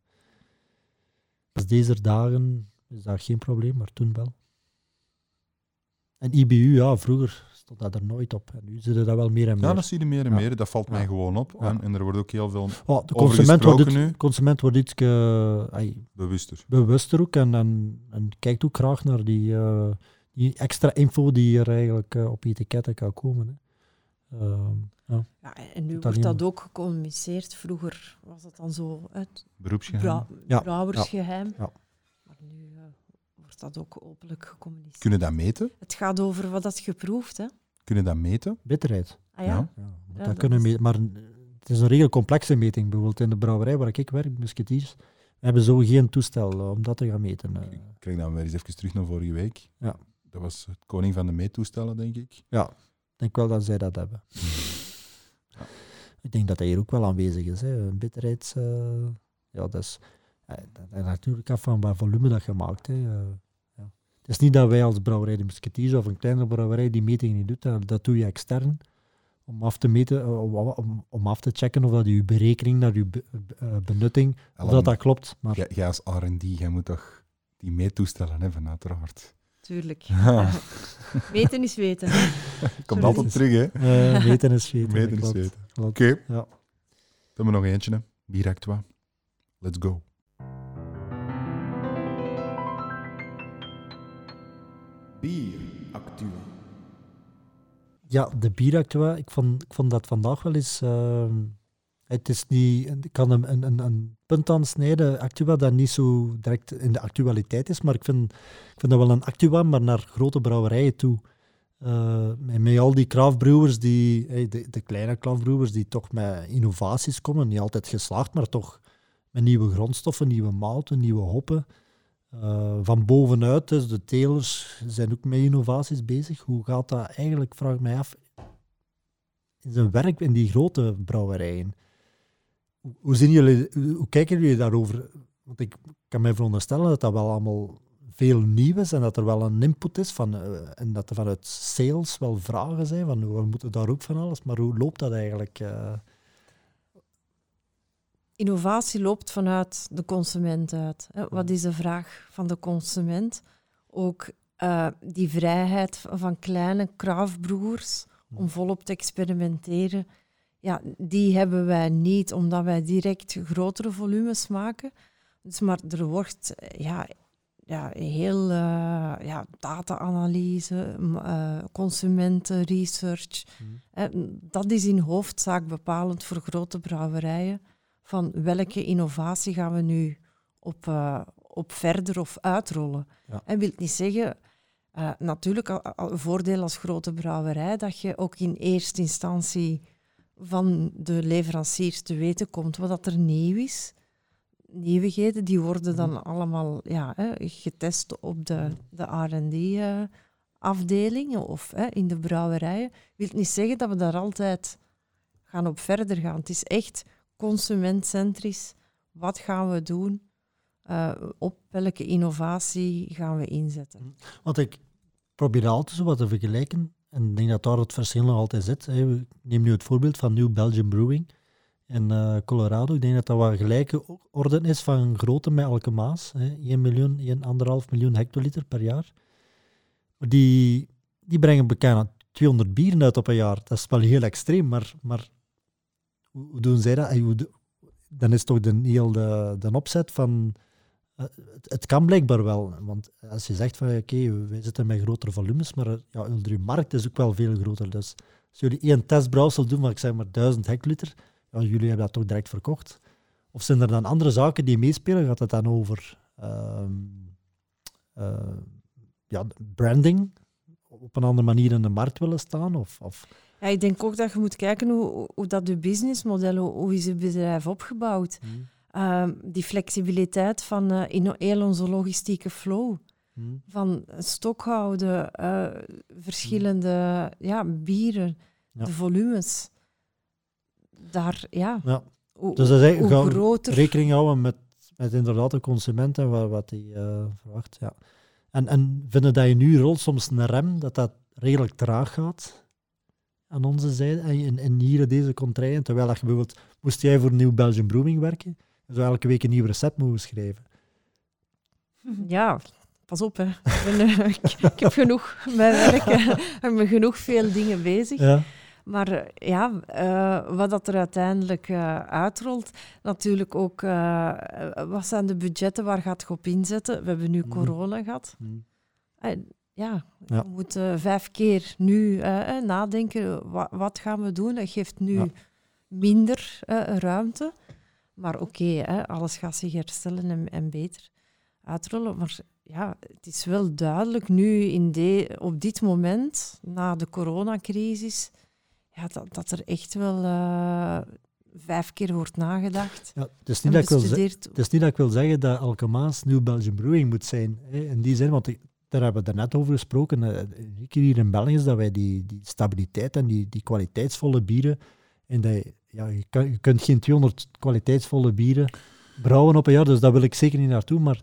Dus deze dagen is dat geen probleem, maar toen wel. En IBU, ja, vroeger stond dat er nooit op. En nu zitten dat wel meer en meer. Ja, dat zie je meer en Ja. meer. Dat valt mij Ja. gewoon op. En, en er wordt ook heel veel Oh, de consument wordt, nu. consument wordt iets bewuster. bewuster ook en, en, en kijkt ook graag naar die, eh, die extra info die er eigenlijk eh, op etiketten kan komen. Hè. Ehm, ja. Ja, en nu Dat wordt dat ook gecommuniceerd. Vroeger was dat dan zo het Beroepsgeheim. bra brouwersgeheim. ja. Maar nu eh, wordt dat ook openlijk gecommuniceerd. Kunnen dat meten? Het gaat over wat dat geproefd, hè? Kunnen dat meten? Ah Bitterheid. ja? Ja. Ja, moet Ja, dat dat kunnen is- meten. Maar eh, het is een redelijk complexe meting. Bijvoorbeeld in de brouwerij waar ik werk, Musketeers, we hebben zo geen toestel eh, om dat te gaan meten. eh. Ik krijg dan weer eens even terug naar vorige week. Ja. Dat was het koning van de meettoestellen, denk ik. ja, ik denk wel dat zij dat hebben. Ik denk dat dat hier ook wel aanwezig is. Hè. Een bitterheids... eh, ja, dat is... dat hangt natuurlijk af van wat volume dat je maakt. Hè. Eh, ja. Het is niet dat wij als brouwerij de Musketeers of een kleinere brouwerij die meting niet doet. Dat, dat doe je extern. Om af te meten, eh, om, om, om af te checken of dat je berekening naar je be- benutting, of dat dat klopt. Maar jij, jij als R&D, jij moet toch die meettoestellen hebben, uiteraard. Tuurlijk. Ja. Weten is weten. Komt altijd terug, hè? eh weten is weten. Meten is weten. Oké. Ja. Dan hebben we nog eentje, hè. Bieractua. Let's go. Bieractua. Ja, de bieractua, ik vond, ik vond dat vandaag wel eens... ehm, het is niet... Ik kan een, een, een, punt aansnijden, actua, dat niet zo direct in de actualiteit is, maar ik vind, ik vind dat wel een actua, maar naar grote brouwerijen toe. Eh, met, al die craftbrewers, die, de, de kleine craftbrewers, die toch met innovaties komen, niet altijd geslaagd, maar toch met nieuwe grondstoffen, nieuwe mouten, nieuwe hoppen. Eh, van bovenuit, dus de telers zijn ook met innovaties bezig. Hoe gaat dat eigenlijk, vraag ik mij af, in zijn werk in die grote brouwerijen? Hoe, zien jullie, hoe, kijken jullie daarover? Want ik kan mij veronderstellen dat dat wel allemaal veel nieuw is en dat er wel een input is van, eh, en dat er vanuit sales wel vragen zijn van we moeten daar ook van alles, maar hoe loopt dat eigenlijk? eh? Innovatie loopt vanuit de consument uit. Hè. Wat is de vraag van de consument? Ook eh, die vrijheid van kleine craftbroers om volop te experimenteren. Ja, die hebben wij niet, omdat wij direct grotere volumes maken. Dus, maar er wordt eh, ja, ja, heel eh, ja, data-analyse, m- eh, consumentenresearch. Eh, dat is in hoofdzaak bepalend voor grote brouwerijen. Van welke innovatie gaan we nu op, op verder of uitrollen? Ja. En wil niet zeggen, natuurlijk al- al een voordeel als grote brouwerij, dat je ook in eerste instantie van de leveranciers te weten komt wat dat er nieuw is. Nieuwigheden, die worden dan allemaal ja, getest op de, de R&D-afdelingen of hè, in de brouwerijen. wil niet zeggen dat we daar altijd gaan op verder gaan. Het is echt consumentcentrisch. Wat gaan we doen? Eh, op welke innovatie gaan we inzetten? Want ik probeer altijd zo wat te vergelijken. En ik denk dat daar het verschil nog altijd zit. hè. We- Neem nu het voorbeeld van New Belgium Brewing in eh, Colorado. Ik denk dat dat wat gelijke orde is van grootte met elke maas. Hè. 1 miljoen, 1,5 miljoen hectoliter per jaar. Maar die, die brengen bekend 200 bieren uit op een jaar. Dat is wel heel extreem, maar, maar hoe, doen zij dat? Dan is toch de, heel de, de opzet van... eh, het, het kan blijkbaar wel, want als je zegt van oké, wij zitten met grotere volumes, maar eh, ja, uw markt is ook wel veel groter. Dus als jullie één testbrouwsel doen, maar ik zeg maar 1000 hectoliter, ja, jullie hebben dat toch direct verkocht. Of zijn er dan andere zaken die meespelen? Gaat het dan over ehm, eh, ja, branding? Op een andere manier in de markt willen staan? Of, of Ja, ik denk ook dat je moet kijken hoe, hoe dat je businessmodel, hoe, hoe is je bedrijf opgebouwd? Ehm, die flexibiliteit van eh, in heel onze logistieke flow. Hm. van stokhouden, eh, verschillende ja, bieren, Ja. de volumes. Daar, ja, Ja. hoe, Dus dat is eigenlijk hoe groter... rekening houden met, met inderdaad de consument en wat, wat die eh, verwacht. Ja. En, en vinden dat je nu rolt soms een rem, dat dat redelijk traag gaat aan onze zijde en in, in hier deze contraien, terwijl dat je bijvoorbeeld, moest jij voor Nieuw Belgian Brewing werken, zou elke week een nieuw recept moeten schrijven. Ja, pas op, hè. Ik, ben, eh, ik, ik heb genoeg met werk eh, en met genoeg veel dingen bezig. Ja. Maar eh, ja, eh, wat dat er uiteindelijk eh, uitrolt, natuurlijk ook, eh, eh, wat zijn de budgetten, waar gaat je op inzetten? We hebben nu Mhm. corona gehad. Hm. En ja, Ja. we moeten vijf keer nu eh, eh, nadenken, wa- wat gaan we doen? Dat geeft nu Ja. minder eh, ruimte. Maar oké, hè, alles gaat zich herstellen en, en beter uitrollen. Maar ja, het is wel duidelijk nu in de, op dit moment, na de coronacrisis, ja, dat, dat er echt wel eh, vijf keer wordt nagedacht. Ja, het, is niet dat ik wil het is niet dat ik wil zeggen dat Alkemaas Nieuw Belgian Brewing moet zijn. Hè, in die zin, want ik- daar hebben we daarnet over gesproken. eh, Het unieke hier in België is dat wij die, die stabiliteit en die, die kwaliteitsvolle bieren. En ja, je, kan, je kunt geen 200 kwaliteitsvolle bieren brouwen op een jaar, dus daar wil ik zeker niet naartoe. Maar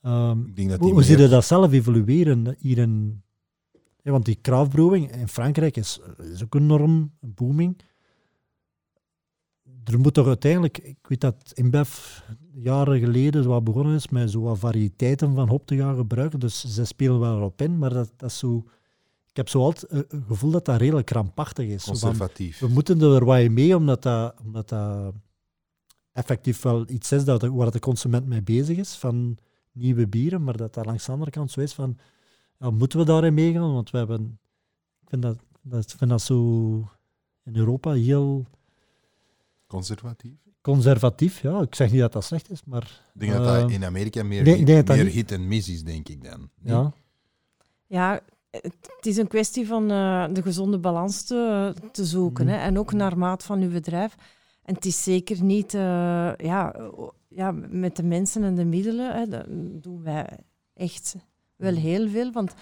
ehm, Ik denk dat hoe, hoe zie je dat zelf evolueren hier in... Ja, want die craftbrewing in Frankrijk is, is ook enorm booming. Er moet toch uiteindelijk... Ik weet dat InBev jaren geleden wat begonnen is met zo wat variëteiten van hop te gaan gebruiken. Dus ze spelen wel erop in, maar dat, dat is zo... Ik heb zo altijd een een gevoel dat dat redelijk krampachtig is. Zo van, conservatief. we moeten er wat in mee, omdat dat, omdat dat effectief wel iets is dat, waar de consument mee bezig is, van nieuwe bieren, maar dat dat langs de andere kant zo is van, ja, moeten we daarin meegaan? Want we hebben, ik vind dat, dat, ik vind dat zo in Europa heel Conservatief. conservatief. Ja, ik zeg niet dat dat slecht is, maar Ik denk dat dat Eh, in Amerika meer, dat meer hit en miss is, denk ik dan. Nee? ja, Ja, het is een kwestie van eh, de gezonde balans te, te zoeken. Mhm. Hè, en ook naar maat van uw bedrijf. En het is zeker niet eh, ja, ja, met de mensen en de middelen. Hè, dat doen wij echt wel Mhm. heel veel. Want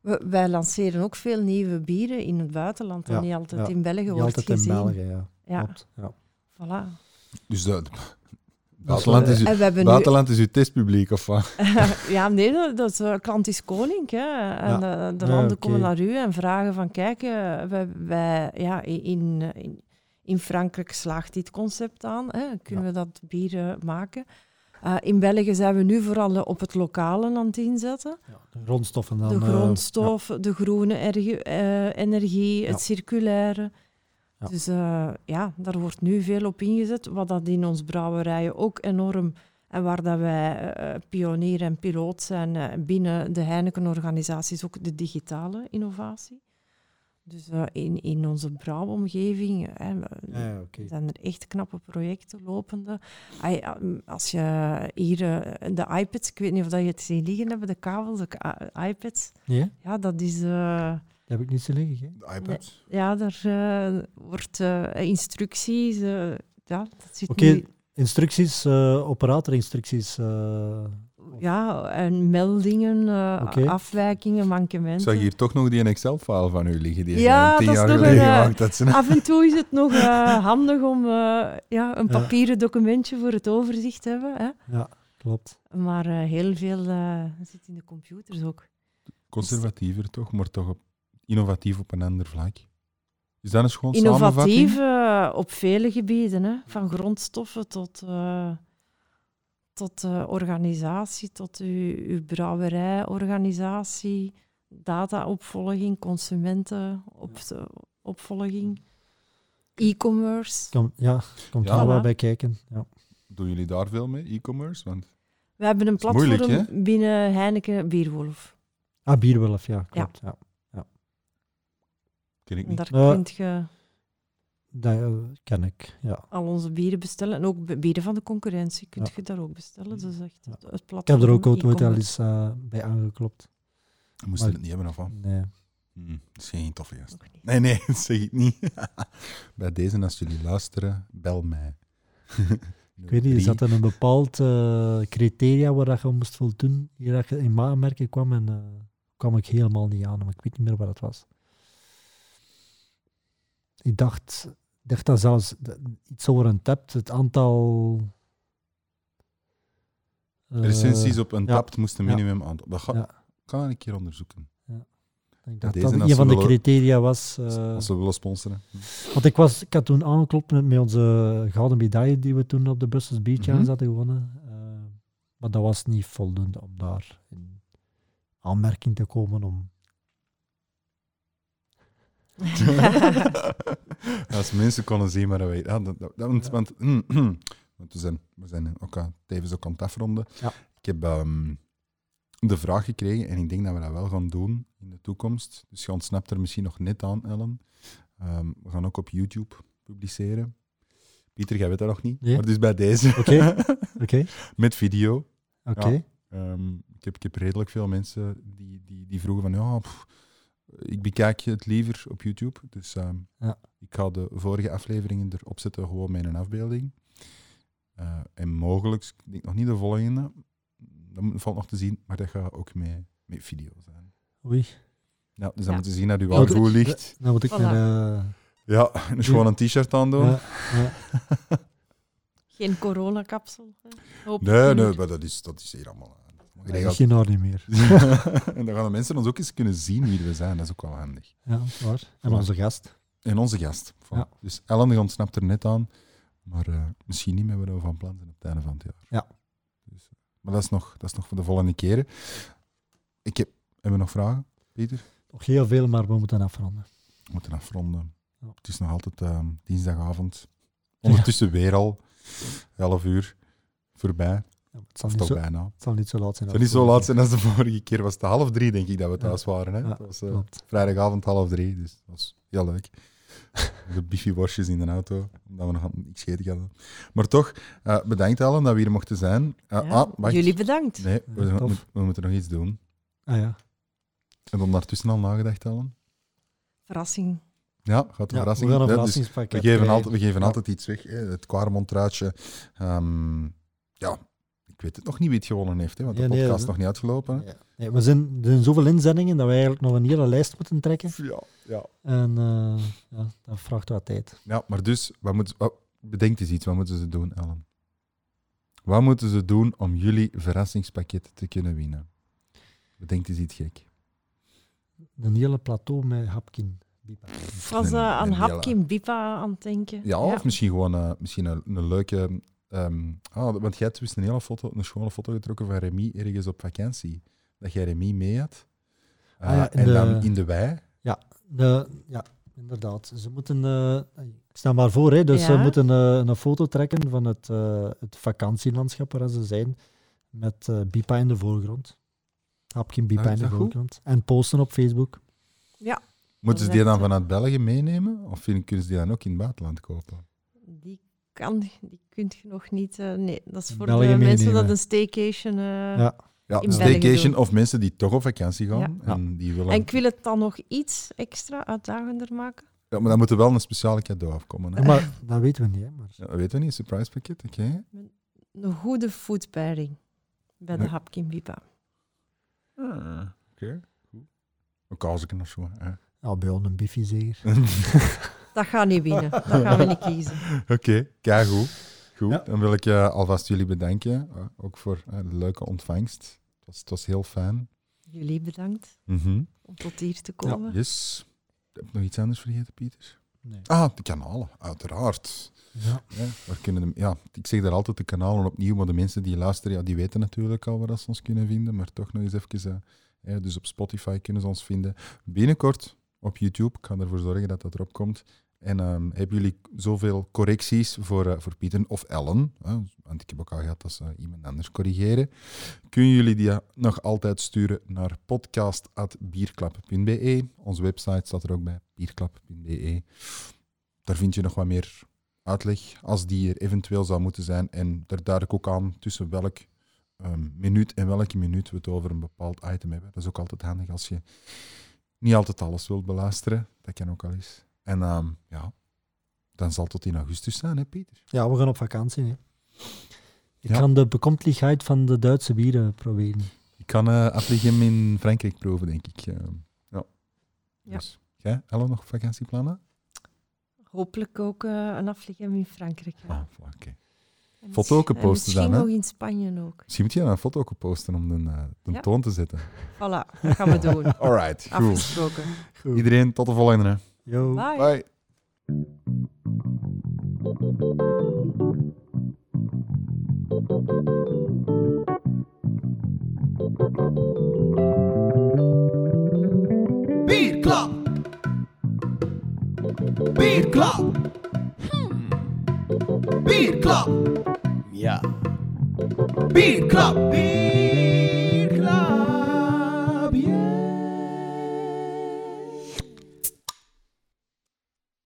we, wij lanceren ook veel nieuwe bieren in het buitenland. Ja, Dat niet altijd ja. in België niet wordt altijd in. België. Ja. Ja, Klopt, ja. voilà. Dus dat, buitenland, is, uw, En we hebben nu buitenland is uw testpubliek, of wat? ja, nee, dat, dat is, eh, klant is koning. Hè. En de, de Ja, landen komen naar u en vragen van, kijk, eh, wij, wij, ja, in, in, in Frankrijk slaagt dit concept aan. Hè. Kunnen Ja. we dat bier eh, maken? Eh, in België zijn we nu vooral eh, op het lokale aan het inzetten. Ja, de grondstoffen dan. de eh, grondstof, de groene eh, energie, Ja. het circulaire. Ja. Dus eh, ja, daar wordt nu veel op ingezet, wat dat in ons brouwerijen ook enorm en waar dat wij eh, pionier en piloot zijn eh, binnen de Heineken-organisaties, ook de digitale innovatie. Dus in, in onze brouwomgeving ja, ja, oké. zijn er echt knappe projecten lopende. Ai, ah, m, Als je hier de iPads, ik weet niet of dat je het ziet liggen hebben, de kabels, de iPads, Ja, ja, dat is... heb ik niet zo liggen. hè. De iPad. ja, daar eh, wordt eh, instructies. eh, ja, dat zit Oké, nu- Instructies, eh operatorinstructies. eh, Ja, en meldingen, eh, afwijkingen, Ik mankementen. zag hier toch nog die Excel-file van u liggen, die Ja, je tien dat is jaar nog geleden een. Af en toe is het nog eh, handig om eh, ja, een Ja. papieren documentje voor het overzicht te hebben. Hè? ja, klopt. Maar eh, heel veel eh, zit in de computers ook. Conservatiever toch, maar toch op, innovatief op een ander vlak. Is dat een schoon Innovatief samenvatting? eh, op vele gebieden, hè? van grondstoffen tot, eh, tot eh, organisatie, tot uw, uw brouwerijorganisatie, dataopvolging, consumentenopvolging, e-commerce. Kom, ja, komt Ja. wel Voilà. bij kijken. Ja. Doen jullie daar veel mee, e-commerce? Want We hebben een moeilijk, platform binnen Heineken Bierwolf. Ah, Bierwolf, ja, klopt. Ja. Ken ik niet. daar Ja. kun je Dat eh, ken ik, ja. al onze bieren bestellen. En ook bieren van de concurrentie kun Ja. je daar ook bestellen. Dat is echt Ja. het, platform. Ik heb er ook ooit e-commerce. eens eh, bij aangeklopt. We moesten maar- het niet hebben, of wat? Nee. Hm, dat is geen toffe gast. Nee, nee, dat zeg ik niet. Bij deze, als jullie luisteren, bel mij. Ik weet niet, zat er een bepaald eh, criteria waar dat je moest voldoen. Hier dat je in maanmerken kwam en eh, kwam ik helemaal niet aan, maar ik weet niet meer wat het was. Ik dacht, ik dacht dat zelfs dat iets over een tapt, het aantal... eh, Recensies op een ja. tapt moesten Ja. minimum aantal. Dat ga, kan ik een keer onderzoeken. ik dacht deze dat als een van de criteria was. eh, Als ze willen sponsoren. Want ik, was, ik had toen aangeklopt met, met onze gouden medaille die we toen op de Brussels Beach Mhm. hadden gewonnen. Eh, maar dat was niet voldoende om daar in aanmerking te komen om... Als mensen konden zien, maar dat weet ja, dat, dat, dat- want, want, want we zijn, we zijn ook aan, tevens ook aan het afronden. Ja. Ik heb ehm, de vraag gekregen en ik denk dat we dat wel gaan doen in de toekomst. Dus je ontsnapt er misschien nog net aan, Ellen. Ehm, we gaan ook op YouTube publiceren. Pieter, jij weet dat nog niet, maar dus bij deze. Oké. Oké, Met video. oké. Ja. Ehm, ik, heb, ik heb redelijk veel mensen die, die, die vroegen van ja, pff, ik bekijk het liever op YouTube. Dus ehm, Ja. ik ga de vorige afleveringen erop zetten gewoon met een afbeelding. Eh, en mogelijk, ik denk nog niet de volgende, dat moet- valt nog te zien, maar dat gaat ook met, met video zijn. Oei. Ja, dus dan Ja. moet je zien dat u Ja, wel goed ligt. Dan moet ik Voilà. eh, Ja, dus gewoon een t-shirt aandoen. ja, ja. Geen ik Nee, nee, maar dat is, dat is hier allemaal. Dat geen haar niet meer. en dan gaan de mensen ons ook eens kunnen zien wie we zijn. Dat is ook wel handig. Ja, waar. En Voilà. onze gast. En onze gast. Voilà. Ja. Dus Ellen die ontsnapt er net aan, maar eh, misschien niet meer wat we van plan zijn op het einde van het jaar. Ja. Dus, eh, maar dat is, nog, dat is nog voor de volgende keren. Ik heb, hebben we nog vragen, Pieter? Nog heel veel, maar we moeten afronden. We moeten afronden. Ja. Het is nog altijd eh, dinsdagavond. Ondertussen weer al 11 uur voorbij. Ja, het, zal niet toch zo, bijna. het zal niet zo laat zijn. Het zou als niet zo laat zijn als de vorige keer. Was het half drie, denk ik, dat we thuis Ja. waren. Hè? Ja, Het was eh, vrijdagavond half drie, dus dat was heel leuk. De biffy-worstjes in de auto, omdat we nog niks gegeten hadden. Maar toch, eh, bedankt Ellen dat we hier mochten zijn. Eh, Ja, ah, wacht. Jullie bedankt. Nee, we, Ja, we- tof. we moeten nog iets doen. Ah ja. En dan daartussen al nagedacht, Ellen? Verrassing. Ja, gaat de ja verrassing. we gaan een Ja, dus verrassingspakket we geven, altijd, we geven Ja. altijd iets weg. Hè. Het Quaremont-truitje. Ehm, ja, ik weet het nog niet wie het gewonnen heeft, hè, want de Ja, nee, podcast is nog niet uitgelopen. hè. Ja. Nee, we zijn, er zijn zoveel inzendingen dat we eigenlijk nog een hele lijst moeten trekken. Ja, ja. En eh, ja, dat vraagt wat tijd. Ja, maar dus, wat moet, wat, bedenk eens iets. Wat moeten ze doen, Ellen? Wat moeten ze doen om jullie verrassingspakket te kunnen winnen? Bedenk eens iets gek. Een hele plateau met hapkin. Bipa. Ik was Een- eh, aan Hapkin Bipa aan het denken. Ja, of misschien gewoon eh, misschien een, een leuke... ehm, ah, want jij hebt dus een hele foto, een schone foto getrokken van Remy ergens op vakantie. Dat jij Remy mee had. Eh, Ah ja, in en de- dan in de wei. De, ja, inderdaad. Ze moeten... eh, ik sta maar voor, hè, dus ze Ja. moeten eh, een foto trekken van het, eh, het vakantielandschap waar ze zijn. Met eh, Bipa in de voorgrond. Hapkin Bipa Ah, in de goed? voorgrond. En posten op Facebook. Moeten ze die dan vanuit België meenemen? Of vind- kunnen ze die dan ook in het buitenland kopen? Kan, die kunt je nog niet. eh, nee, dat is voor België de mensen meenemen. dat een staycation. eh, Ja. Ja, In staycation of mensen die toch op vakantie gaan. Ja. En die willen... En ik wil het dan nog iets extra uitdagender maken. Ja, maar dan moet er wel een speciale cadeau afkomen. Hè? Ja, maar dat weten we niet. Hè, maar... Ja, dat weten we niet, surprise pakket, oké. Een goede food pairing bij de Ja. Hapkin Bipa. Ah, Oké, goed. Een kaasje of zo. hè. Ja, bij ons een biffy zeker. Dat gaat niet winnen. Dat gaan we niet kiezen. Oké, kijk goed. Goed, Ja. dan wil ik alvast jullie bedanken. eh, ook voor eh, de leuke ontvangst. Het was, het was heel fijn. Jullie bedankt Mhm. om tot hier te komen. Yes. Heb ik nog iets anders vergeten, Pieter? Nee. Ah, de kanalen, uiteraard. Ja. Ja, waar kunnen de, ja, ik zeg daar altijd de kanalen opnieuw, maar de mensen die luisteren, ja, die weten natuurlijk al waar ze ons kunnen vinden. Maar toch nog eens even, eh, ja, dus op Spotify kunnen ze ons vinden. Binnenkort op YouTube, ik ga ervoor zorgen dat dat erop komt. En ehm, hebben jullie zoveel correcties voor, eh, voor Pieter of Ellen, hè, want ik heb ook al gehad dat ze iemand anders corrigeren, kunnen jullie die nog altijd sturen naar podcast.bierklap.be. Onze website staat er ook bij, bierklap.be. Daar vind je nog wat meer uitleg als die er eventueel zou moeten zijn. En daar duid ik ook aan tussen welk ehm, minuut en welke minuut we het over een bepaald item hebben. Dat is ook altijd handig als je niet altijd alles wilt beluisteren. Dat kan ook al eens. En ehm, ja, dan zal het tot in augustus zijn, hè Pieter? ja, we gaan op vakantie. Hè. Ik Ja. kan de bekomtelijkheid van de Duitse bieren proberen. Ik kan eh Affligem in Frankrijk proeven, denk ik. eh. ja. Ja. Dus, jij, Ellen, nog vakantieplannen? Hopelijk ook eh, een afligem in Frankrijk. ja. Ah, oké. En foto ook misschien- en posten dan, Misschien hè? nog in Spanje ook. Misschien moet je een foto ook posten om de, eh, de Ja. toon te zetten. Voilà, dat gaan we doen. Alright, goed. Afgesproken. Iedereen, tot de volgende. Yo. Bye. Bye. Beat Club. Beat Club. Hmm. Beat Club. Yeah. Beat Club. Beat.